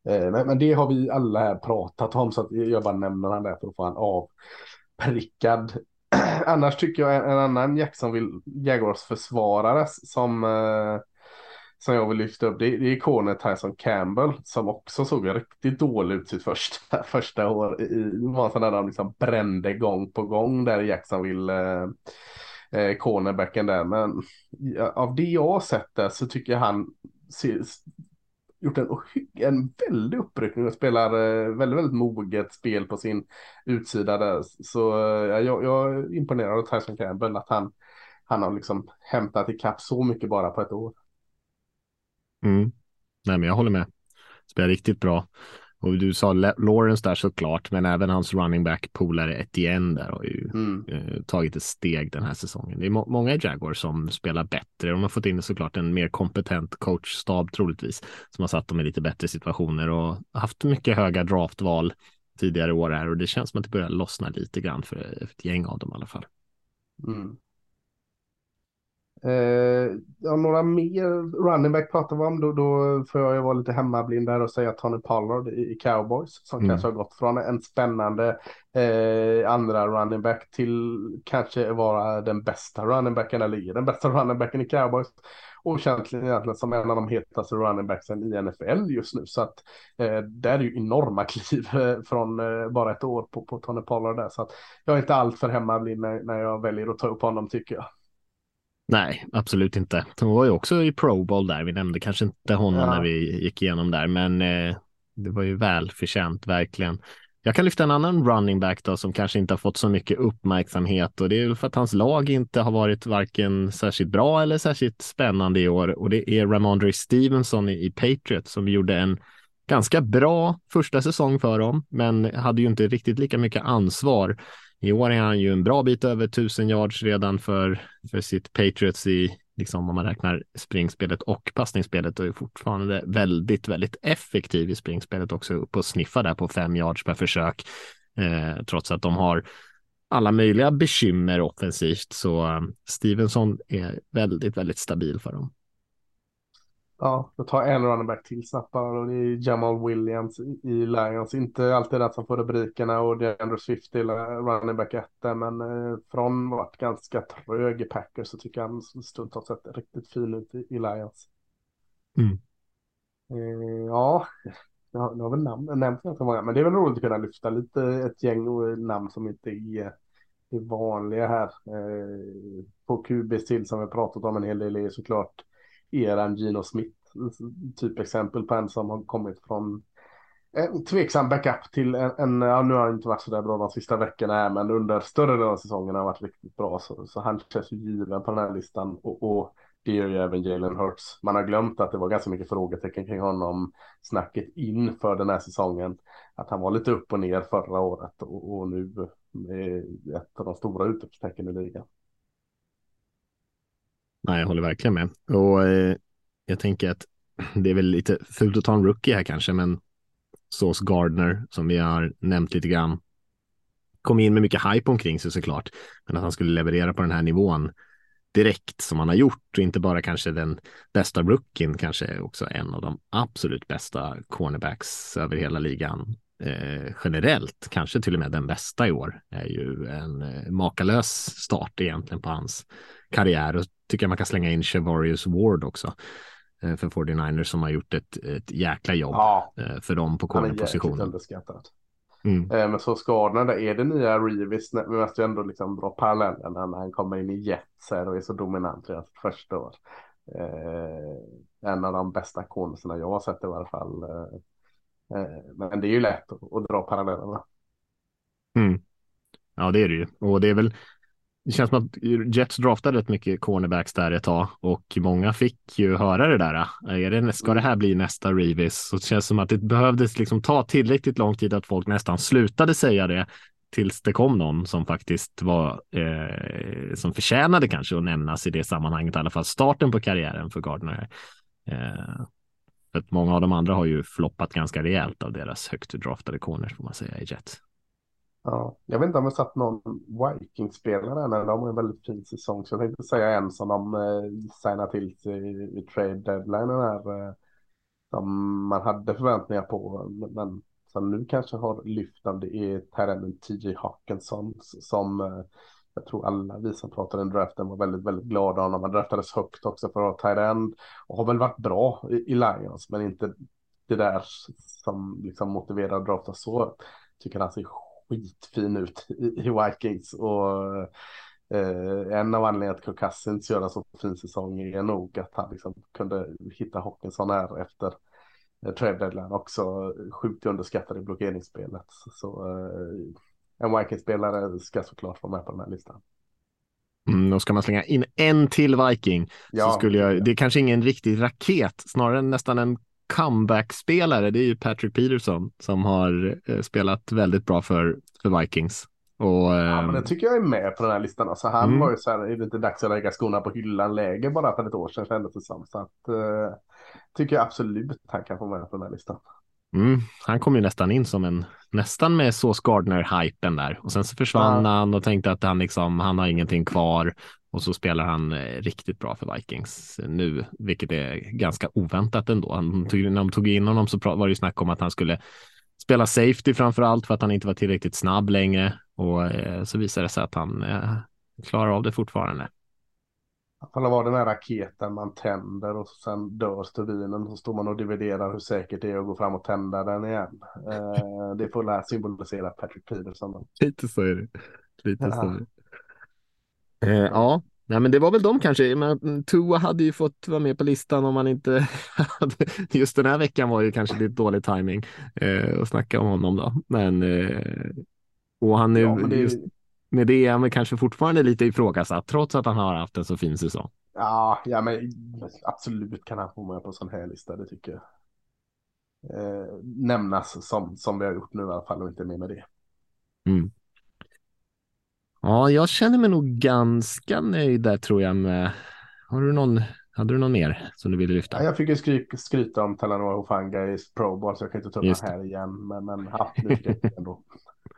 Eh, men, men, det har vi alla här pratat om så att jag bara nämner han där för att få han avprickad. Annars tycker jag en, en annan Jacksonville Jaguars försvarare som eh, som jag vill lyfta upp, det, det är Corner, Tyson Campbell som också såg riktigt dålig ut sitt första, första år. I, var en sån där de liksom brände gång på gång där i Jacksonville. Eh, eh, cornerbacken där. Men av det jag har sett där så tycker jag han ser, gjort en, en väldig uppryckning och spelar eh, väldigt, väldigt moget spel på sin utsida där. Så eh, jag, jag är imponerad av Tyson Campbell att han, han har liksom hämtat ikapp så mycket bara på ett år. Mm. Nej, men jag håller med. Spelar riktigt bra. Och du sa Lawrence där såklart, men även hans running back polare Etienne där har ju mm. eh, tagit ett steg den här säsongen. Det är må många Jaguars som spelar bättre. De har fått in såklart en mer kompetent coachstab troligtvis som har satt dem i lite bättre situationer och haft mycket höga draftval tidigare år här och det känns som att det börjar lossna lite grann för ett gäng av dem i alla fall. Mm. Eh, ja, några mer running back pratar vi om. Då, då får jag vara lite hemmablind där och säga Tony Pollard i, Cowboys. Som mm. kanske har gått från en spännande eh, andra running back till kanske vara den bästa running backen eller den bästa running backen i Cowboys. Och känns egentligen som en av de hetaste running backsen i NFL just nu. Så att eh, det är ju enorma kliv eh, från eh, bara ett år på, på Tony Pollard där. Så att jag är inte allt för hemmablind när, när jag väljer att ta upp honom tycker jag. Nej, absolut inte. Hon var ju också i Pro Bowl där. Vi nämnde kanske inte honom ja. när vi gick igenom där, men eh, det var ju välförtjänt verkligen. Jag kan lyfta en annan running back då som kanske inte har fått så mycket uppmärksamhet och det är för att hans lag inte har varit varken särskilt bra eller särskilt spännande i år och det är Ramondre Stevenson i, i Patriot som gjorde en ganska bra första säsong för dem, men hade ju inte riktigt lika mycket ansvar i år är han ju en bra bit över 1000 yards redan för, för sitt Patriots i, liksom om man räknar springspelet och passningsspelet och är fortfarande väldigt, väldigt effektiv i springspelet också upp och sniffa där på fem yards per försök. Eh, trots att de har alla möjliga bekymmer offensivt så eh, Stevenson är väldigt, väldigt stabil för dem. Ja, då tar en running back till snabbt och det är Jamal Williams i Lions. Inte alltid den som får rubrikerna och det är Andrew Swift till running back 1 men eh, från varit ganska trög i Packers så tycker jag han stundtals sett riktigt fin ut i, i Lions. Mm. Eh, ja, jag har väl namn, nämnt ganska många, men det är väl roligt att kunna lyfta lite ett gäng namn som inte är, är vanliga här. Eh, på QBs till som vi pratat om en hel del är såklart eran Gino Smith. Typ exempel på en som har kommit från en tveksam backup till en, en ja, nu har han inte varit så där bra de sista veckorna här, men under större delen av säsongen har han varit riktigt bra. Så, så han känns ju given på den här listan och, och det gör ju även Jalen Hurts. Man har glömt att det var ganska mycket frågetecken kring honom snacket inför den här säsongen. Att han var lite upp och ner förra året och, och nu är ett av de stora utropstecken i ligan. Nej, jag håller verkligen med. Och eh, jag tänker att det är väl lite fult att ta en rookie här kanske, men Sås Gardner som vi har nämnt lite grann kom in med mycket hype omkring sig såklart, men att han skulle leverera på den här nivån direkt som han har gjort och inte bara kanske den bästa rookien, kanske också en av de absolut bästa cornerbacks över hela ligan eh, generellt, kanske till och med den bästa i år, är ju en eh, makalös start egentligen på hans karriär och tycker jag man kan slänga in Chevarius Ward också eh, för 49ers som har gjort ett, ett jäkla jobb ja, eh, för dem på cornerpositionen. Mm. Eh, men så skadorna, är det nya Revis, vi måste ju ändå liksom dra parallellen när han kommer in i Jets och är så dominant redan första år. en av de bästa cornerserna jag har sett i alla fall. men det är ju lätt att, att dra parallellerna. Mm. Ja, det är det ju. Och det är väl det känns som att Jets draftade rätt mycket cornerbacks där ett tag och många fick ju höra det där. Är det, ska det här bli nästa Revis? Så det känns som att det behövdes liksom ta tillräckligt lång tid att folk nästan slutade säga det tills det kom någon som faktiskt var eh, som förtjänade kanske att nämnas i det sammanhanget, i alla fall starten på karriären för Gardner. Eh, för att många av de andra har ju floppat ganska rejält av deras högt draftade corners får man säga i Jets. Ja, jag vet inte om jag satt någon Vikings-spelare men De har en väldigt fin säsong. Så jag tänkte säga en som de eh, signar till sig i, i trade deadline. Här, eh, som man hade förväntningar på. Men som nu kanske har lyft av det är Terrenden TJ Hawkinson. Som eh, jag tror alla vi som pratade i draften var väldigt, väldigt glada om. Han draftades högt också för att vara tight Och har väl varit bra i, i Lions. Men inte det där som liksom motiverar draften så. Tycker han ser skitfin ut i, Vikings. Och eh, en av anledningarna att Kirk Cousins gör en så fin säsong är nog att han liksom kunde hitta Hawkinson här efter eh, trade deadline också. Sjukt underskattad i blockeringsspelet. Så eh, en Vikings-spelare ska såklart vara med på den här listan. Mm, då ska man slänga in en till Viking. Ja, så skulle jag, det är kanske ingen riktig raket, snarare nästan en comeback-spelare, det är ju Patrick Peterson som har eh, spelat väldigt bra för, för Vikings. Och, ja, men det ehm, tycker jag är med på den här listan. Alltså, han mm. var ju så här, är det inte dags att lägga skorna på hyllan läge bara för ett år sedan kändes det som. Så att, uh, tycker jag absolut han kan få med på den här listan. Mm, han kom ju nästan in som en, nästan med sås Gardner-hypen där och sen så försvann ja. han och tänkte att han liksom, han har ingenting kvar och så spelar han eh, riktigt bra för Vikings nu, vilket är ganska oväntat ändå. Han tog, när de tog in honom så var det ju snack om att han skulle spela safety framför allt för att han inte var tillräckligt snabb längre och eh, så visade det sig att han eh, klarar av det fortfarande. Alla var den här raketen man tänder och sen dör stubinen så står man och dividerar hur säkert det är att gå fram och tända den igen. Eh, det får symbolisera Patrick Peterson. Lite så är det. Lite så är det. Eh, ja, Nej, men det var väl de kanske. Men Tua hade ju fått vara med på listan om man inte hade. Just den här veckan var ju kanske lite dålig timing eh, att snacka om honom då. Men eh, och han är ja, det... just med det är han kanske fortfarande lite ifrågasatt trots att han har haft en så fin säsong. Ja, ja men absolut kan han få med på en sån här lista. Det tycker jag. Eh, nämnas som, som vi har gjort nu i alla fall och inte mer med det. Mm. Ja, jag känner mig nog ganska nöjd där tror jag med. Har du någon, hade du någon mer som du ville lyfta? Ja, jag fick ju skry skryta om Talanoa Hufanga i Pro Bowl så jag kan inte ta upp det här igen. Men, men ja, nu fick jag ändå.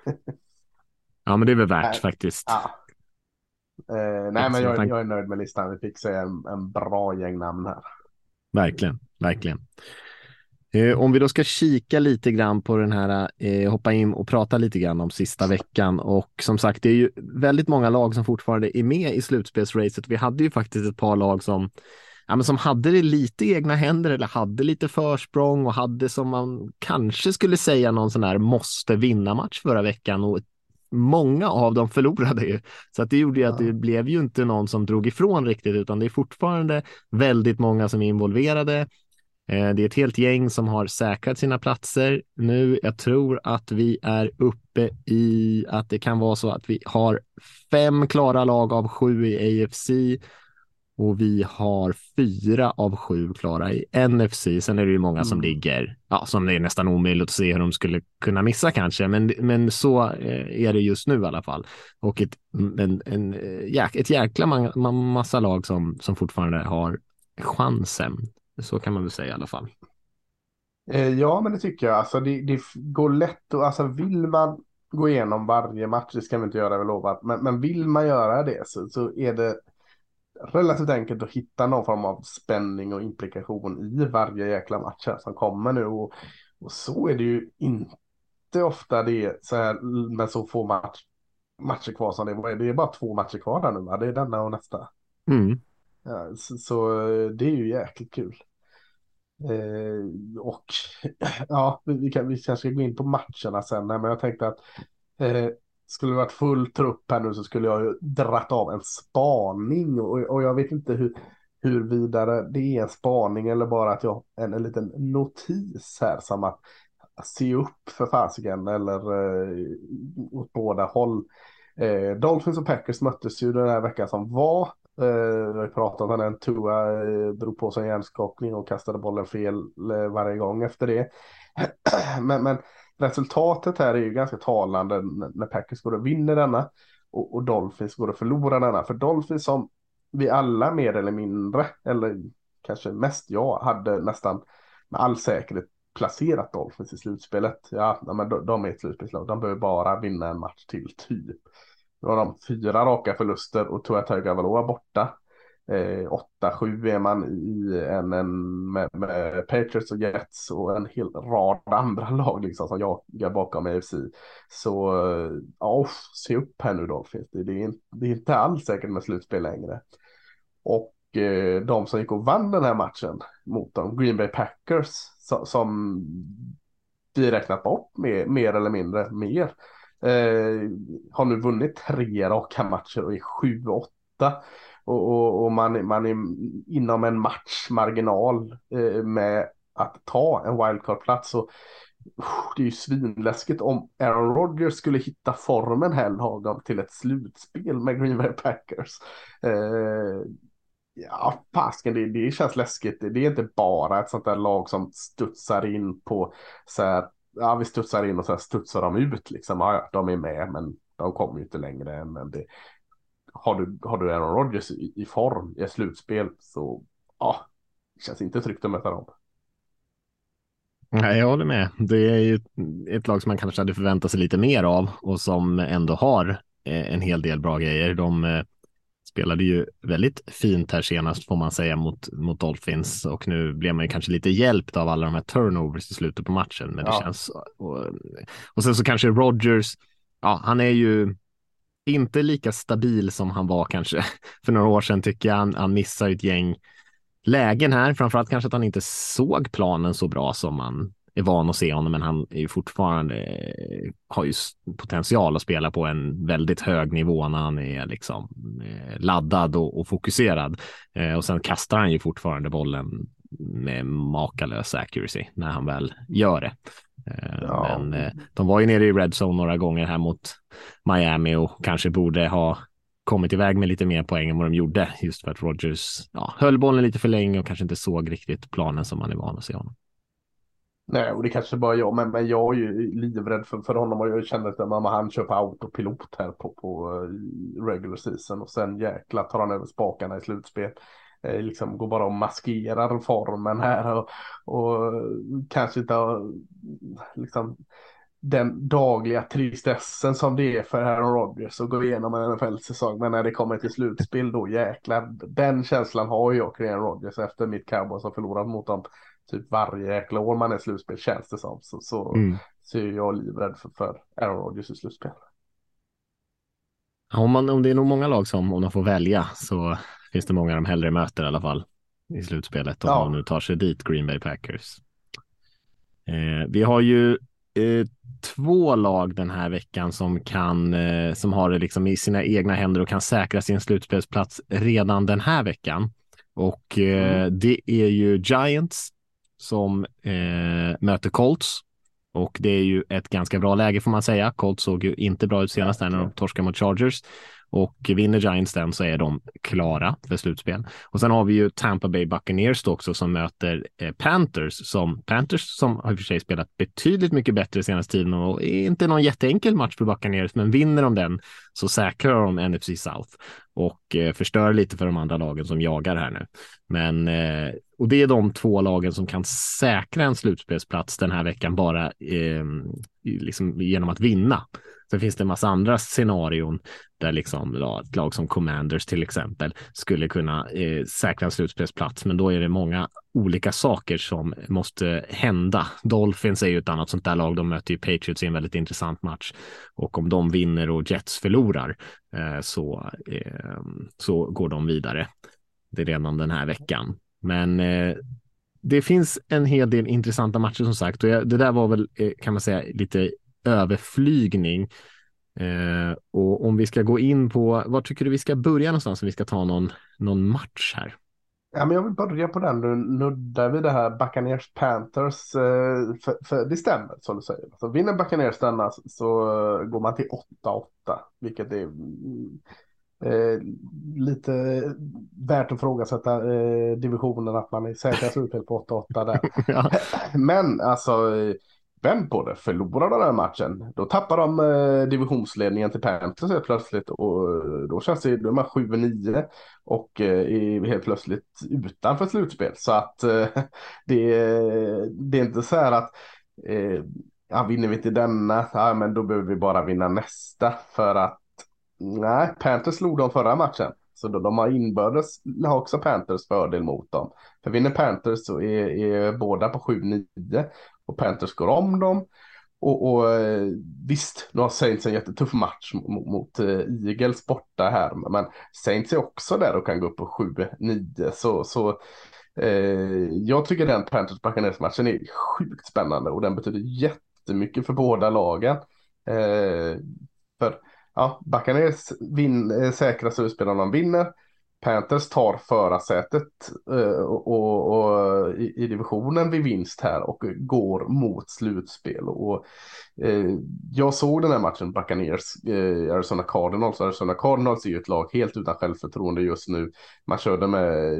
ja, men det är väl värt nej, faktiskt. Ja. Eh, nej, men jag, jag, är nöjd med listan. Vi fick se en, en bra gäng namn här. Verkligen, verkligen. Eh, om vi då ska kika lite grann på den här, eh, hoppa in och prata lite grann om sista veckan och som sagt, det är ju väldigt många lag som fortfarande är med i slutspelsracet. Vi hade ju faktiskt ett par lag som ja, men som hade det lite i egna händer eller hade lite försprång och hade som man kanske skulle säga någon sån här måste vinna match förra veckan och många av dem förlorade ju. Så att det gjorde ju att det blev ju inte någon som drog ifrån riktigt, utan det är fortfarande väldigt många som är involverade. Eh, det är ett helt gäng som har säkrat sina platser nu. Jag tror att vi är uppe i att det kan vara så att vi har fem klara lag av sju i AFC och vi har fyra av sju klara i NFC. Sen är det ju många mm. som ligger, ja, som det är nästan omöjligt att se hur de skulle kunna missa kanske, men, men så eh, är det just nu i alla fall. Och ett, en, en, eh, ett jäkla massa lag som, som fortfarande har chansen så kan man väl säga i alla fall. Eh, ja, men det tycker jag. Alltså, det, det går lätt och alltså vill man gå igenom varje match, det ska vi inte göra, vi lovat, men, men vill man göra det så, så är det relativt enkelt att hitta någon form av spänning och implikation i varje jäkla match här som kommer nu. Och, och så är det ju inte ofta det så här med så få match, matcher kvar som det är. Det är bara två matcher kvar där nu, va? det är denna och nästa. Mm. Ja, så, så, eh, det är ju jäkligt kul. Eh, och ja, vi, kan, vi kanske ska gå in på matcherna sen, men jag tänkte att eh, skulle det varit full trupp här nu så skulle jag ju dratt av en spaning och, och jag vet inte hur, hur vidare det är en spaning eller bara att jag en, en liten notis här som att se upp för fasiken eller eh, åt båda håll. Eh, Dolphins och Packers möttes ju den här veckan som var Eh, vi har pratat om den, Tua eh, drog på sig en hjärnskakning och kastade bollen fel eh, varje gång efter det. men, men, resultatet här är ju ganska talande när Packers går och vinner denna och, och Dolphins går och förlorar denna. För Dolphins som vi alla mer eller mindre, eller kanske mest jag, hade nästan med all säkerhet placerat Dolphins i slutspelet. Ja, men de, de är ett slutspelslag. De behöver bara vinna en match till typ. Nu har de fyra raka förluster och Tua Tagovailoa borta. Eh, 8-7 är man i en, en med, med, Patriots och Jets och en hel rad andra lag liksom som jagar bakom AFC. Så eh, ja, se upp här nu Dolphins. Det, det, är, det är inte alls säkert med slutspel längre. Och eh, de som gick och vann den här matchen mot dem, Green Bay Packers, som, som vi räknat bort mer, mer eller mindre mer. Eh, har nu vunnit tre raka matcher och är 7-8 och, och, och, man, man är inom en matchmarginal eh, med att ta en wildcard-plats. Och, oh, det är ju svinläskigt om Aaron Rodgers skulle hitta formen här lagom till ett slutspel med Green Bay Packers. Eh, ja, fasken, det, det känns läskigt. Det är inte bara ett sånt där lag som studsar in på så här, ja vi studsar in och sen studsar de ut liksom. Ja, de är med men de kommer ju inte längre än det har du, har du Aaron Rodgers i, i form i ett slutspel så ja, det känns inte tryggt att möta dem. Nej, jag håller med. Det är ju ett lag som man kanske hade förväntat sig lite mer av och som ändå har eh, en hel del bra grejer. De eh, spelade ju väldigt fint här senast får man säga mot, mot Dolphins och nu blev man ju kanske lite hjälpt av alla de här turnovers i slutet på matchen. Men det ja. känns och, och sen så kanske Rodgers, ja, han är ju inte lika stabil som han var kanske för några år sedan tycker jag. Han, han missar ett gäng lägen här, framförallt kanske att han inte såg planen så bra som man är van att se honom, men han är ju fortfarande har ju potential att spela på en väldigt hög nivå när han är liksom eh, laddad och, och fokuserad. Eh, och sen kastar han ju fortfarande bollen med makalös accuracy när han väl gör det. Eh, ja. Men de var ju nere i red zone några gånger här mot Miami och kanske borde ha kommit iväg med lite mer poäng än vad de gjorde just för att Rogers ja, höll bollen lite för länge och kanske inte såg riktigt planen som man är van att se honom. Nej, och det kanske bara jag, men, men jag är ju livrädd för, för honom och jag känner att mamma, han kör på autopilot här på, på eh, regular season och sen jäkla tar han över spakarna i slutspel. Eh, liksom går bara och maskerar formen här och, och eh, kanske inte har liksom den dagliga tristessen som det är för Aaron Rodgers att gå igenom en NFL-säsong. Men när det kommer till slutspel då jäklar. Den känslan har jag kring Aaron Rodgers efter mitt Cowboys har förlorat mot dem typ varje jäkla år man är slutspel känns det som. Så, så, mm. så är jag livrädd för, för Aaron Rodgers i slutspel. om, man, om det är nog många lag som om de får välja så finns det många de hellre möter i alla fall i slutspelet om ja. de nu tar sig dit Green Bay Packers. Eh, vi har ju eh, två lag den här veckan som kan eh, som har det liksom i sina egna händer och kan säkra sin slutspelsplats redan den här veckan. Och eh, mm. det är ju Giants som eh, möter Colts och det är ju ett ganska bra läge får man säga. Colts såg ju inte bra ut senast när de torskade mot Chargers. Och vinner Giants den så är de klara för slutspel. Och sen har vi ju Tampa Bay Buccaneers då också som möter eh, Panthers som Panthers som har i och för sig spelat betydligt mycket bättre senaste tiden och är inte någon jätteenkel match för Buccaneers, men vinner de den så säkrar de NFC South och eh, förstör lite för de andra lagen som jagar här nu. Men eh, och det är de två lagen som kan säkra en slutspelsplats den här veckan bara eh, liksom genom att vinna. Sen finns det en massa andra scenarion där liksom ja, ett lag som Commanders till exempel skulle kunna eh, säkra en slutspelsplats. Men då är det många olika saker som måste hända. Dolphins är ju ett annat sånt där lag. De möter ju Patriots i en väldigt intressant match och om de vinner och Jets förlorar eh, så, eh, så går de vidare. Det är redan den här veckan. Men eh, det finns en hel del intressanta matcher som sagt och jag, det där var väl eh, kan man säga lite överflygning. Eh, och om vi ska gå in på, var tycker du vi ska börja någonstans om vi ska ta någon, någon match här? Ja, men jag vill börja på den, nu nuddar vi det här Buccaneers Panthers, eh, för, för det stämmer som du säger. Så vinner Buccaneers denna så går man till 8-8, vilket är Eh, lite värt att frågasätta eh, divisionen att man är säkra slutspel på 8-8 där. ja. Men alltså vänd på det. Förlorar de den här matchen, då tappar de eh, divisionsledningen till Panthers helt plötsligt och eh, då känns det, då är man 7-9 och eh, är helt plötsligt utanför slutspel. Så att eh, det, det är inte så här att eh, ja, vinner vi inte denna, ja, men då behöver vi bara vinna nästa för att nej, Panthers slog dem förra matchen. Så då, de har inbördes har också Panthers fördel mot dem. För vinner Panthers så är, är båda på 7-9 och Panthers går om dem. Och, och eh, visst, nu har Saints en jättetuff match mot, mot eh, Eagles borta här. Men Saints är också där och kan gå upp på 7-9. Så, så eh, jag tycker den Panthers Buccaneers matchen är sjukt spännande och den betyder jättemycket för båda lagen. Eh, för ja, Buccaneers vin, eh, säkra slutspel om de vinner. Panthers tar förarsätet eh, och, och, och i, i, divisionen vid vinst här och går mot slutspel. Och, eh, jag såg den här matchen, Buccaneers, eh, Arizona Cardinals. Arizona Cardinals är ju ett lag helt utan självförtroende just nu. Man körde med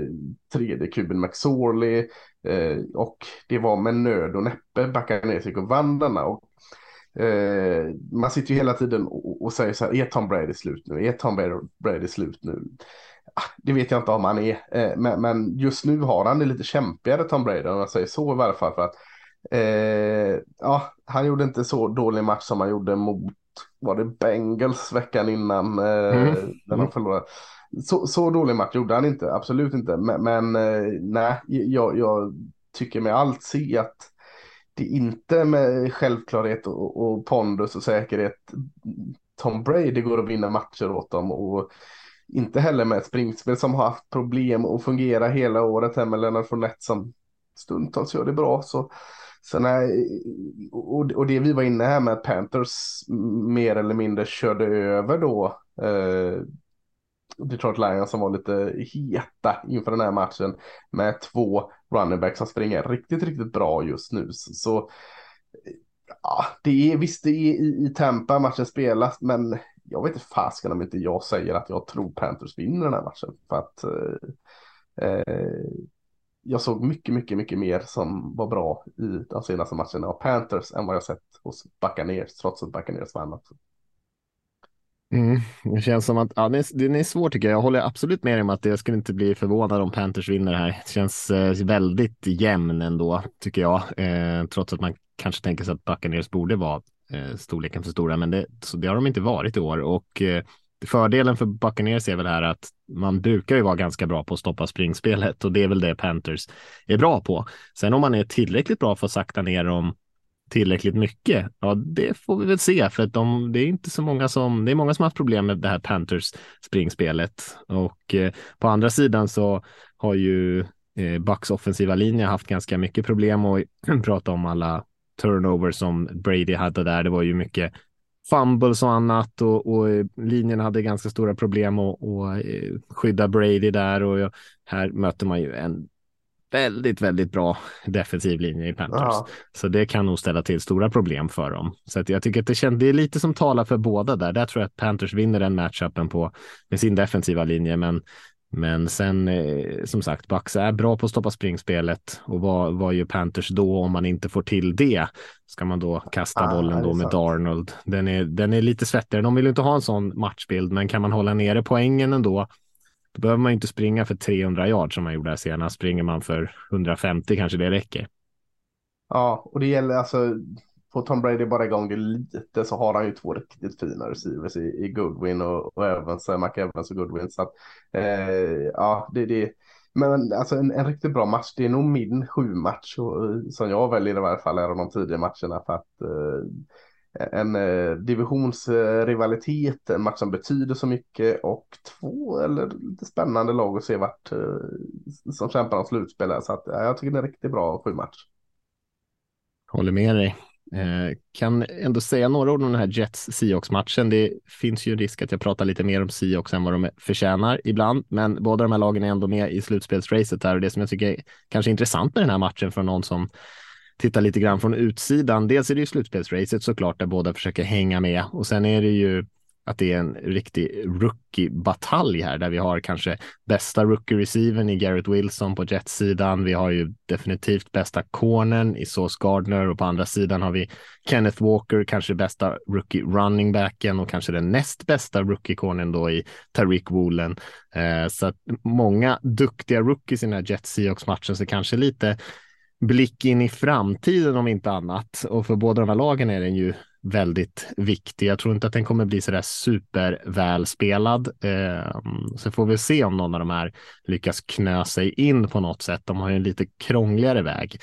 tredje kuben McSorley eh, och det var med nöd och näppe Buccaneers gick och vann denna. Och Eh, man sitter ju hela tiden och, och, säger så här, är Tom Brady slut nu? Är Tom Brady slut nu? Ah, det vet jag inte om han är, eh, men, men, just nu har han det lite kämpigare Tom Brady om man säger så i varje fall. För att, eh, ja, han gjorde inte så dålig match som han gjorde mot, var det Bengals veckan innan, eh, mm. när de förlorade. Så, så dålig match gjorde han inte, absolut inte. Men, men eh, nej, jag, jag tycker med allt se att det inte med självklarhet och, och pondus och säkerhet Tom Brady går att vinna matcher åt dem och inte heller med ett springspel som har haft problem att fungera hela året här med Lennart Fournette som stundtals gör det bra. Så, så nej, och, och det vi var inne här med att Panthers mer eller mindre körde över då eh, Detroit Lions som var lite heta inför den här matchen med två running backs som springer riktigt, riktigt bra just nu. Så ja, det är visst det är i, i tempa matchen spelas, men jag vet inte fasken om inte jag säger att jag tror Panthers vinner den här matchen. För att eh, eh, jag såg mycket, mycket, mycket mer som var bra i de senaste matcherna av Panthers än vad jag sett hos Buccaneers, trots att Buccaneers vann också. Mm, det känns som att ja, det, är, det är svårt tycker jag. Jag håller absolut med om att jag skulle inte bli förvånad om Panthers vinner här. Det känns eh, väldigt jämn ändå tycker jag, eh, trots att man kanske tänker sig att Buccaneers borde vara eh, storleken för stora, men det, så det har de inte varit i år och eh, fördelen för Buccaneers är väl här att man brukar ju vara ganska bra på att stoppa springspelet och det är väl det Panthers är bra på. Sen om man är tillräckligt bra för att sakta ner dem tillräckligt mycket? Ja, det får vi väl se, för att de, det är inte så många som, det är många som har haft problem med det här Panthers springspelet och eh, på andra sidan så har ju eh, Bucks offensiva linje haft ganska mycket problem och prata om alla turnovers som Brady hade där. Det var ju mycket fumbles och annat och, och eh, linjen hade ganska stora problem att eh, skydda Brady där och här möter man ju en väldigt, väldigt bra defensiv linje i Panthers. Ja. Så det kan nog ställa till stora problem för dem. Så att jag tycker att det, känns, det är lite som talar för båda där. Där tror jag att Panthers vinner den matchupen på med sin defensiva linje, men men sen eh, som sagt, Bucks är bra på att stoppa springspelet och vad, vad gör Panthers då om man inte får till det? Ska man då kasta ah, bollen då med sant. Darnold? Den är, den är lite svettigare. De vill inte ha en sån matchbild, men kan man hålla nere poängen ändå då behöver man inte springa för 300 yard som man gjorde här senast. Springer man för 150 kanske det räcker. Ja, och det gäller alltså får Tom Brady bara igång det lite så har han ju två riktigt fina receivers i, i Goodwin och, och Evans, Mac Evans och Goodwin. Så att, eh, ja, det, det, men alltså en, en, riktigt bra match. Det är nog min sju match som jag väljer i varje fall är de tidiga matcherna för att eh, en eh, divisionsrivalitet, en match som betyder så mycket och två eller lite spännande lag att se vart eh, som kämpar om slutspel. Så att, ja, jag tycker det är en riktigt bra sju match. Håller med dig. Eh, kan ändå säga några ord om den här Jets Seahawks-matchen. Det finns ju en risk att jag pratar lite mer om Seahawks än vad de förtjänar ibland, men båda de här lagen är ändå med i slutspelsracet här och det som jag tycker är kanske intressant med den här matchen för någon som tittar lite grann från utsidan. Dels är det ju slutspelsracet såklart där båda försöker hänga med och sen är det ju att det är en riktig rookie-batalj här där vi har kanske bästa rookie-receiven i Garrett Wilson på Jets-sidan. Vi har ju definitivt bästa cornern i Sauce Gardner och på andra sidan har vi Kenneth Walker, kanske bästa rookie-running backen och kanske den näst bästa rookie-cornern då i Tariq Woolen. Eh, så att många duktiga rookies i den här Jets Seahawks-matchen, så kanske lite blick in i framtiden om inte annat. Och för båda de här lagen är den ju väldigt viktig. Jag tror inte att den kommer bli så där supervälspelad. Eh, så får vi se om någon av de här lyckas knö sig in på något sätt. De har ju en lite krångligare väg.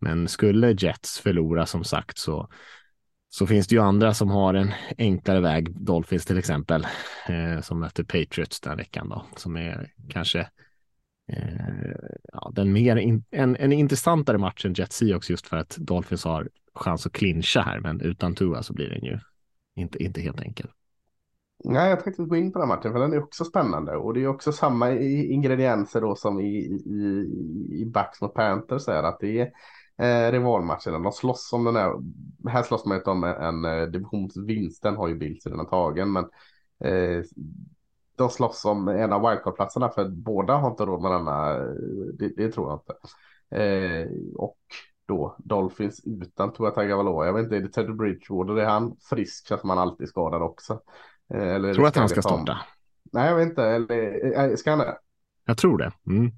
Men skulle Jets förlora som sagt så så finns det ju andra som har en enklare väg. Dolphins till exempel eh, som möter Patriots den veckan då som är kanske eh, ja, den mer in, en, en intressantare match än Jets Seahawks just för att Dolphins har chans att clincha här, men utan Tua så blir den ju inte, inte helt enkel. Nej, jag tänkte gå in på den matchen för den är också spännande och det är också samma ingredienser då som i, i, i Bucks mot Panthers är att det är eh, rivalmatcherna. De slåss om den här. Här slåss man inte om en, en eh, divisionsvinst. Den har ju Bills redan tagen, men eh, de slåss om en av wildcard-platserna för båda har inte råd med denna. Eh, det, det tror jag inte. Eh, och då Dolphins utan Tua Tagovailoa. Jag vet inte, är det Teddy Bridgewater? Är han frisk? Känns som han alltid skadad också. Eh, eller tror att han ska starta. Nej, jag vet inte. Eller, ska han det? Jag tror det. Mm.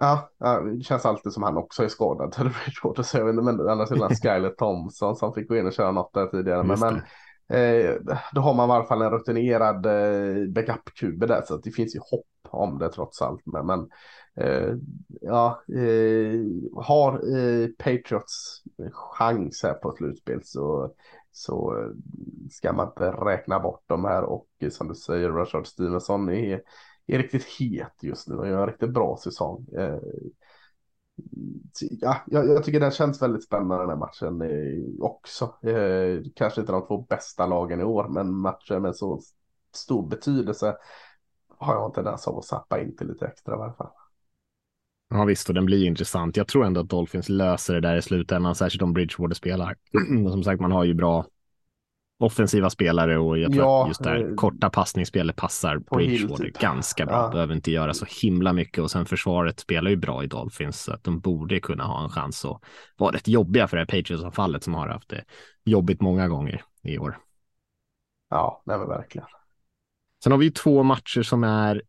Ja, det känns alltid som han också är skadad. Teddy Bridgewater. Så jag vet inte, men annars är det Skyler Thompson som fick gå in och köra något där tidigare. Men, men eh, då har man i alla fall en rutinerad eh, backup-kube där. Så det finns ju hopp om det trots allt. Men, men Eh, ja, eh, har eh, Patriots chans här på slutspel så, så ska man inte räkna bort dem här och som du säger Rashard Stevenson är, är riktigt het just nu och gör en riktigt bra säsong. Ja, jag, jag, tycker den känns väldigt spännande den här matchen också. kanske inte de två bästa lagen i år, men matcher med så stor betydelse har jag en tendens av att sappa in till lite extra i alla fall. Ja visst, och den blir intressant. Jag tror ändå att Dolphins löser det där i slutändan, särskilt om Bridgewater spelar. som sagt, man har ju bra offensiva spelare och jag tror ja, att just det här eh, korta passningsspelet passar Bridgewater typ. ganska bra. Ja. Behöver inte göra så himla mycket och sen försvaret spelar ju bra i Dolphins så att de borde kunna ha en chans att vara rätt jobbiga för det här Patriots-anfallet som har haft det jobbigt många gånger i år. Ja, nej men verkligen. Sen har vi ju två matcher som är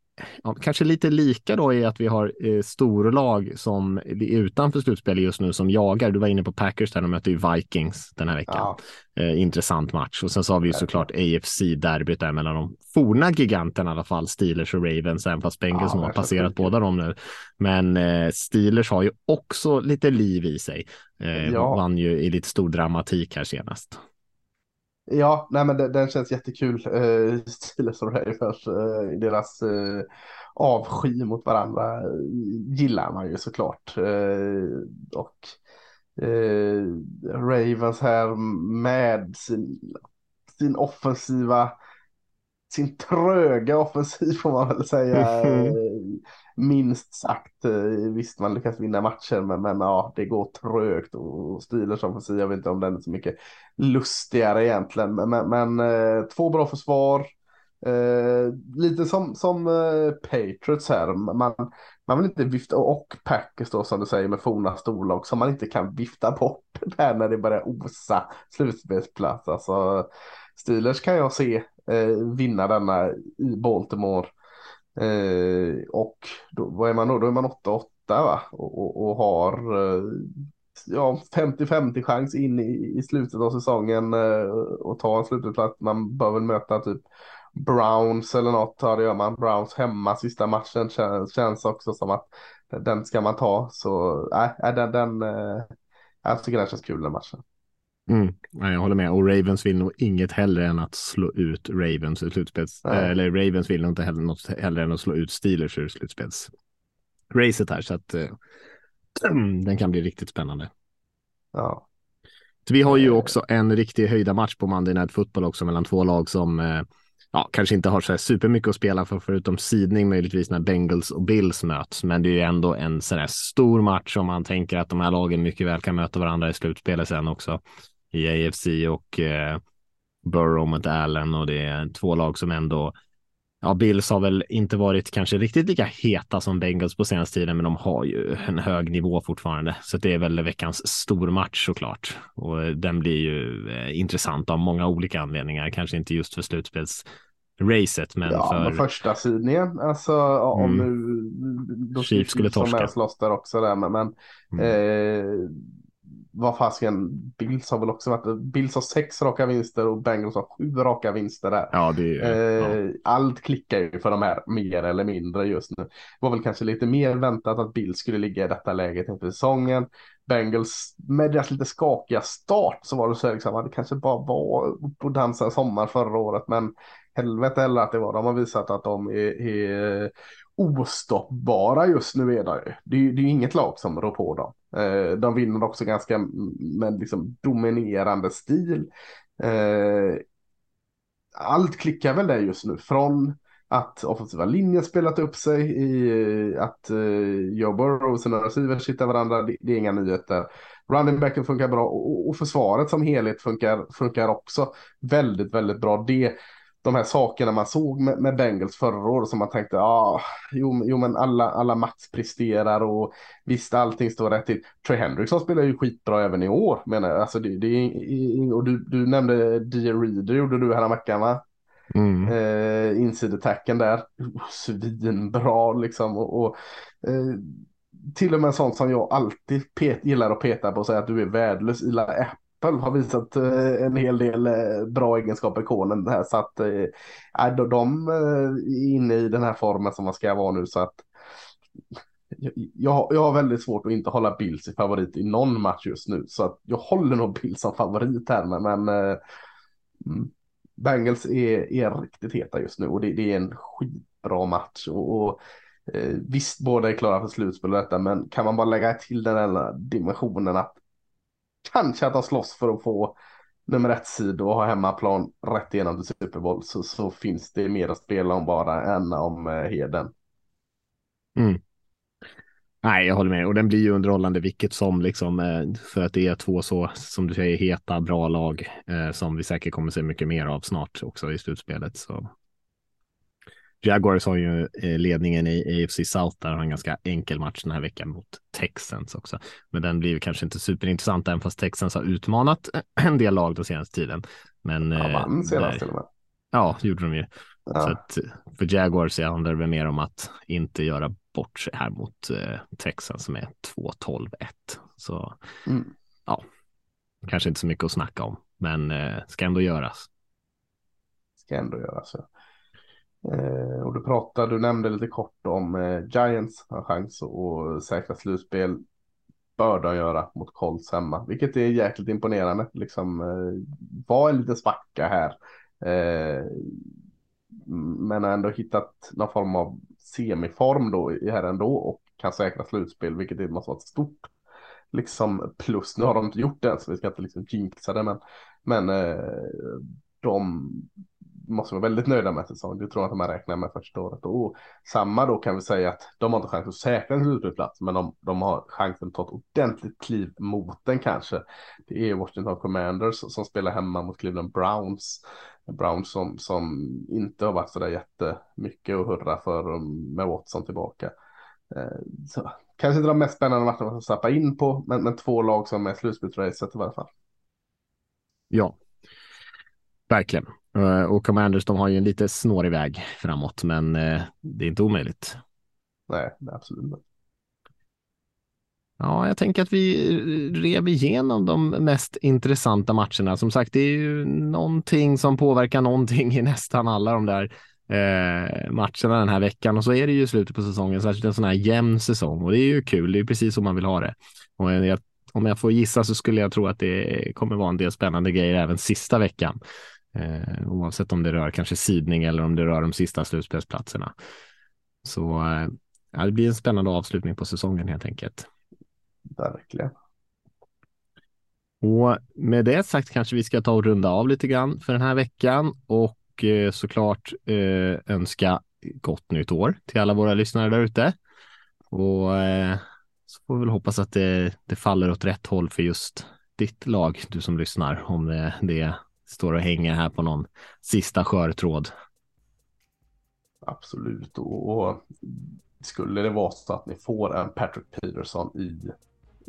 ja, kanske lite lika då i att vi har eh, storlag som är utanför slutspel just nu som jagar. Du var inne på Packers där, de möter ju Vikings den här veckan. Ja. Eh, intressant match. Och sen så har vi ju såklart AFC-derbyt där mellan de forna giganterna i alla fall, Steelers och Ravens, även fast Bengals ja, har passerat båda dem nu. Men eh, Steelers har ju också lite liv i sig. Eh, ja. Vann ju i lite stor dramatik här senast. Ja, nej men den, den känns jättekul. Eh, Steelers och Ravens, eh, deras eh, avsky mot varandra gillar man ju såklart. Eh, och eh, Ravens här med sin, sin offensiva sin tröga offensiv får man väl säga. Minst sagt. Eh, visst, man lyckas vinna matcher, men, men ja, det går trögt och Steelers offensiv, jag vet inte om den är så mycket lustigare egentligen. Men, men, men eh, två bra försvar. Eh, lite som, som eh, Patriots här. Man, man vill inte vifta, och Packers då som du säger med forna storlag som man inte kan vifta bort där när det börjar osa slutspelsplats. Alltså, Steelers kan jag se eh, vinna denna i Baltimore. Eh, och då, vad är man då? Då är man 8-8 va? Och, och, och har eh, ja, 50-50 chans in i, i slutet av säsongen eh, och ta en slutplats. Man bör väl möta typ Browns eller något. Ja, det gör man. Browns hemma sista matchen känns, känns också som att den ska man ta. Så nej, äh, den, den, äh, jag tycker den känns kul den matchen. Mm. jag håller med. Och Ravens vill nog inget hellre än att slå ut Ravens ur slutspels... Mm. Eller Ravens vill nog inte heller något hellre än att slå ut Steelers ur slutspelsracet här. Så att äh, den kan bli riktigt spännande. Ja. Så vi har ju också en riktig höjda match på Monday Night Football också mellan två lag som äh, ja, kanske inte har så här supermycket att spela för förutom sidning möjligtvis när Bengals och Bills möts. Men det är ju ändå en sån här stor match om man tänker att de här lagen mycket väl kan möta varandra i slutspelet sen också i AFC och eh, Burrow mot Allen och det är två lag som ändå Ja, Bills har väl inte varit kanske riktigt lika heta som Bengals på senaste tiden, men de har ju en hög nivå fortfarande. Så det är väl veckans stormatch såklart. Och den blir ju eh, intressant av många olika anledningar, kanske inte just för slutspelsracet, men ja, för... Men första sidningen, alltså om mm. nu... Chiefs skulle torska. Slåss där också där, men, men mm. eh, vad fasken, Bills har väl också varit, Bills har sex raka vinster och Bengals har sju raka vinster där. Ja, det eh, ja. Allt klickar ju för de här mer eller mindre just nu. Det var väl kanske lite mer väntat att Bills skulle ligga i detta läget inför säsongen. Bengals med deras lite skakiga start så var det så liksom det kanske bara var på dansa sommar förra året men helvete eller att det var. De har visat att de är, är ostoppbara just nu är det Det är, det är inget lag som rår på dem. Eh, de vinner också ganska med liksom dominerande stil. Eh, allt klickar väl där just nu. Från att offensiva linjen spelat upp sig i att eh, Joe Burrow och sina receivers hittar varandra. Det, det, är inga nyheter. Running backen funkar bra och, och försvaret som helhet funkar, funkar också väldigt, väldigt bra. Det de här sakerna man såg med, med Bengals förra året som man tänkte, ja, ah, jo, jo, men alla, alla max presterar och visst allting står rätt till. Trey Hendrickson spelar ju skitbra även i år menar jag. Alltså det, det och du, du nämnde D. Reader gjorde du här veckan va? Mm. Eh, Insideattacken där, svinbra liksom och, och eh, till och med sånt som jag alltid pet, gillar att peta på och säga att du är värdelös. Ila Apple har visat eh, en hel del eh, bra egenskaper i konen. Här så att äh, de, de är inne i den här formen som man ska vara nu så att jag, jag har väldigt svårt att inte hålla Bills i favorit i någon match just nu. Så att jag håller nog Bills som favorit här men, men Bengals är, är riktigt heta just nu och det, det är en skitbra match. Och, och visst båda är klara för slutspel och detta men kan man bara lägga till den här dimensionen att kanske att han slåss för att få nummer ett sid och ha hemmaplan rätt igenom till Super Bowl så, så finns det mer att spela om bara än om eh, Heden. Mm. Nej, jag håller med. Och den blir ju underhållande vilket som, liksom, eh, för att det är två så, som du säger, heta, bra lag eh, som vi säkert kommer se mycket mer av snart också i slutspelet. Så Jaguars har ju eh, ledningen i AFC South där har en ganska enkel match den här veckan mot Texans också. Men den blir kanske inte superintressant även fast Texans har utmanat en del lag den senaste tiden. Men ja, vann senast till och med. Ja, gjorde de ju. Ja. Så att för Jaguars handlar det väl mer om att inte göra bort sig här mot eh, Texans som är 2-12-1. Så mm. ja, kanske inte så mycket att snacka om, men eh, ska ändå göras. Ska ändå göras, ja. Eh, och du pratade, du nämnde lite kort om eh, Giants har chans att säkra slutspel. Bör de göra mot Colts hemma, vilket är jäkligt imponerande. Liksom eh, var en liten svacka här. Eh, men har ändå hittat någon form av semiform då här ändå och kan säkra slutspel, vilket är måste vara ett stort liksom plus. Nu har de inte gjort det än så vi ska inte liksom jinxa det, men, men eh, de måste vara väldigt nöjda med säsongen. Det tror jag att de räknar med första året. Och samma då kan vi säga att de har inte chans att säkra en slutspelsplats, men de, de har chansen att ta ett ordentligt kliv mot den kanske. Det är Washington Commanders som spelar hemma mot Cleveland Browns. Browns som, som inte har varit så där jättemycket att hurra för um, med Watson tillbaka. Eh, så, kanske inte de mest spännande matcherna att sappa in på, men, men två lag som är slutspelsracet i varje fall. Ja, verkligen. Eh, och Commanders, de har ju en lite snårig väg framåt, men eh, det är inte omöjligt. Nej, absolut inte. Ja, jag tänker att vi rev igenom de mest intressanta matcherna. Som sagt, det är ju någonting som påverkar någonting i nästan alla de där eh, matcherna den här veckan och så är det ju slutet på säsongen, särskilt en sån här jämn säsong och det är ju kul. Det är precis som man vill ha det. Och jag, om jag får gissa så skulle jag tro att det kommer vara en del spännande grejer även sista veckan. Eh, oavsett om det rör kanske sidning eller om det rör de sista slutspelsplatserna. Så eh, det blir en spännande avslutning på säsongen helt enkelt. Verkligen. Och med det sagt kanske vi ska ta och runda av lite grann för den här veckan och eh, såklart eh, önska gott nytt år till alla våra lyssnare där ute. Och eh, så får vi väl hoppas att det, det faller åt rätt håll för just ditt lag, du som lyssnar, om det, det står och hänger här på någon sista skörtråd. Absolut, och, skulle det vara så att ni får en Patrick Peterson i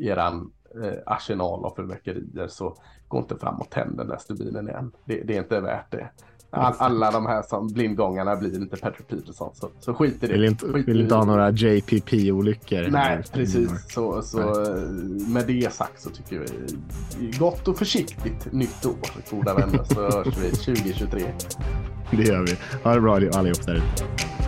eran eh, arsenal av fyrverkerier så gå inte fram och tänd den där stubinen igen. Det, det är inte värt det. All, alla de här som blindgångarna blir inte Patrick Peterson, så, så skit i det. Vill inte, Skit vill inte ha några JPP-olyckor. Nej, precis. Så, så eh, med det sagt så tycker vi gott och försiktigt nytt år, goda vänner, så hörs vi 2023. Det gör vi. Ha det bra allihop där ute.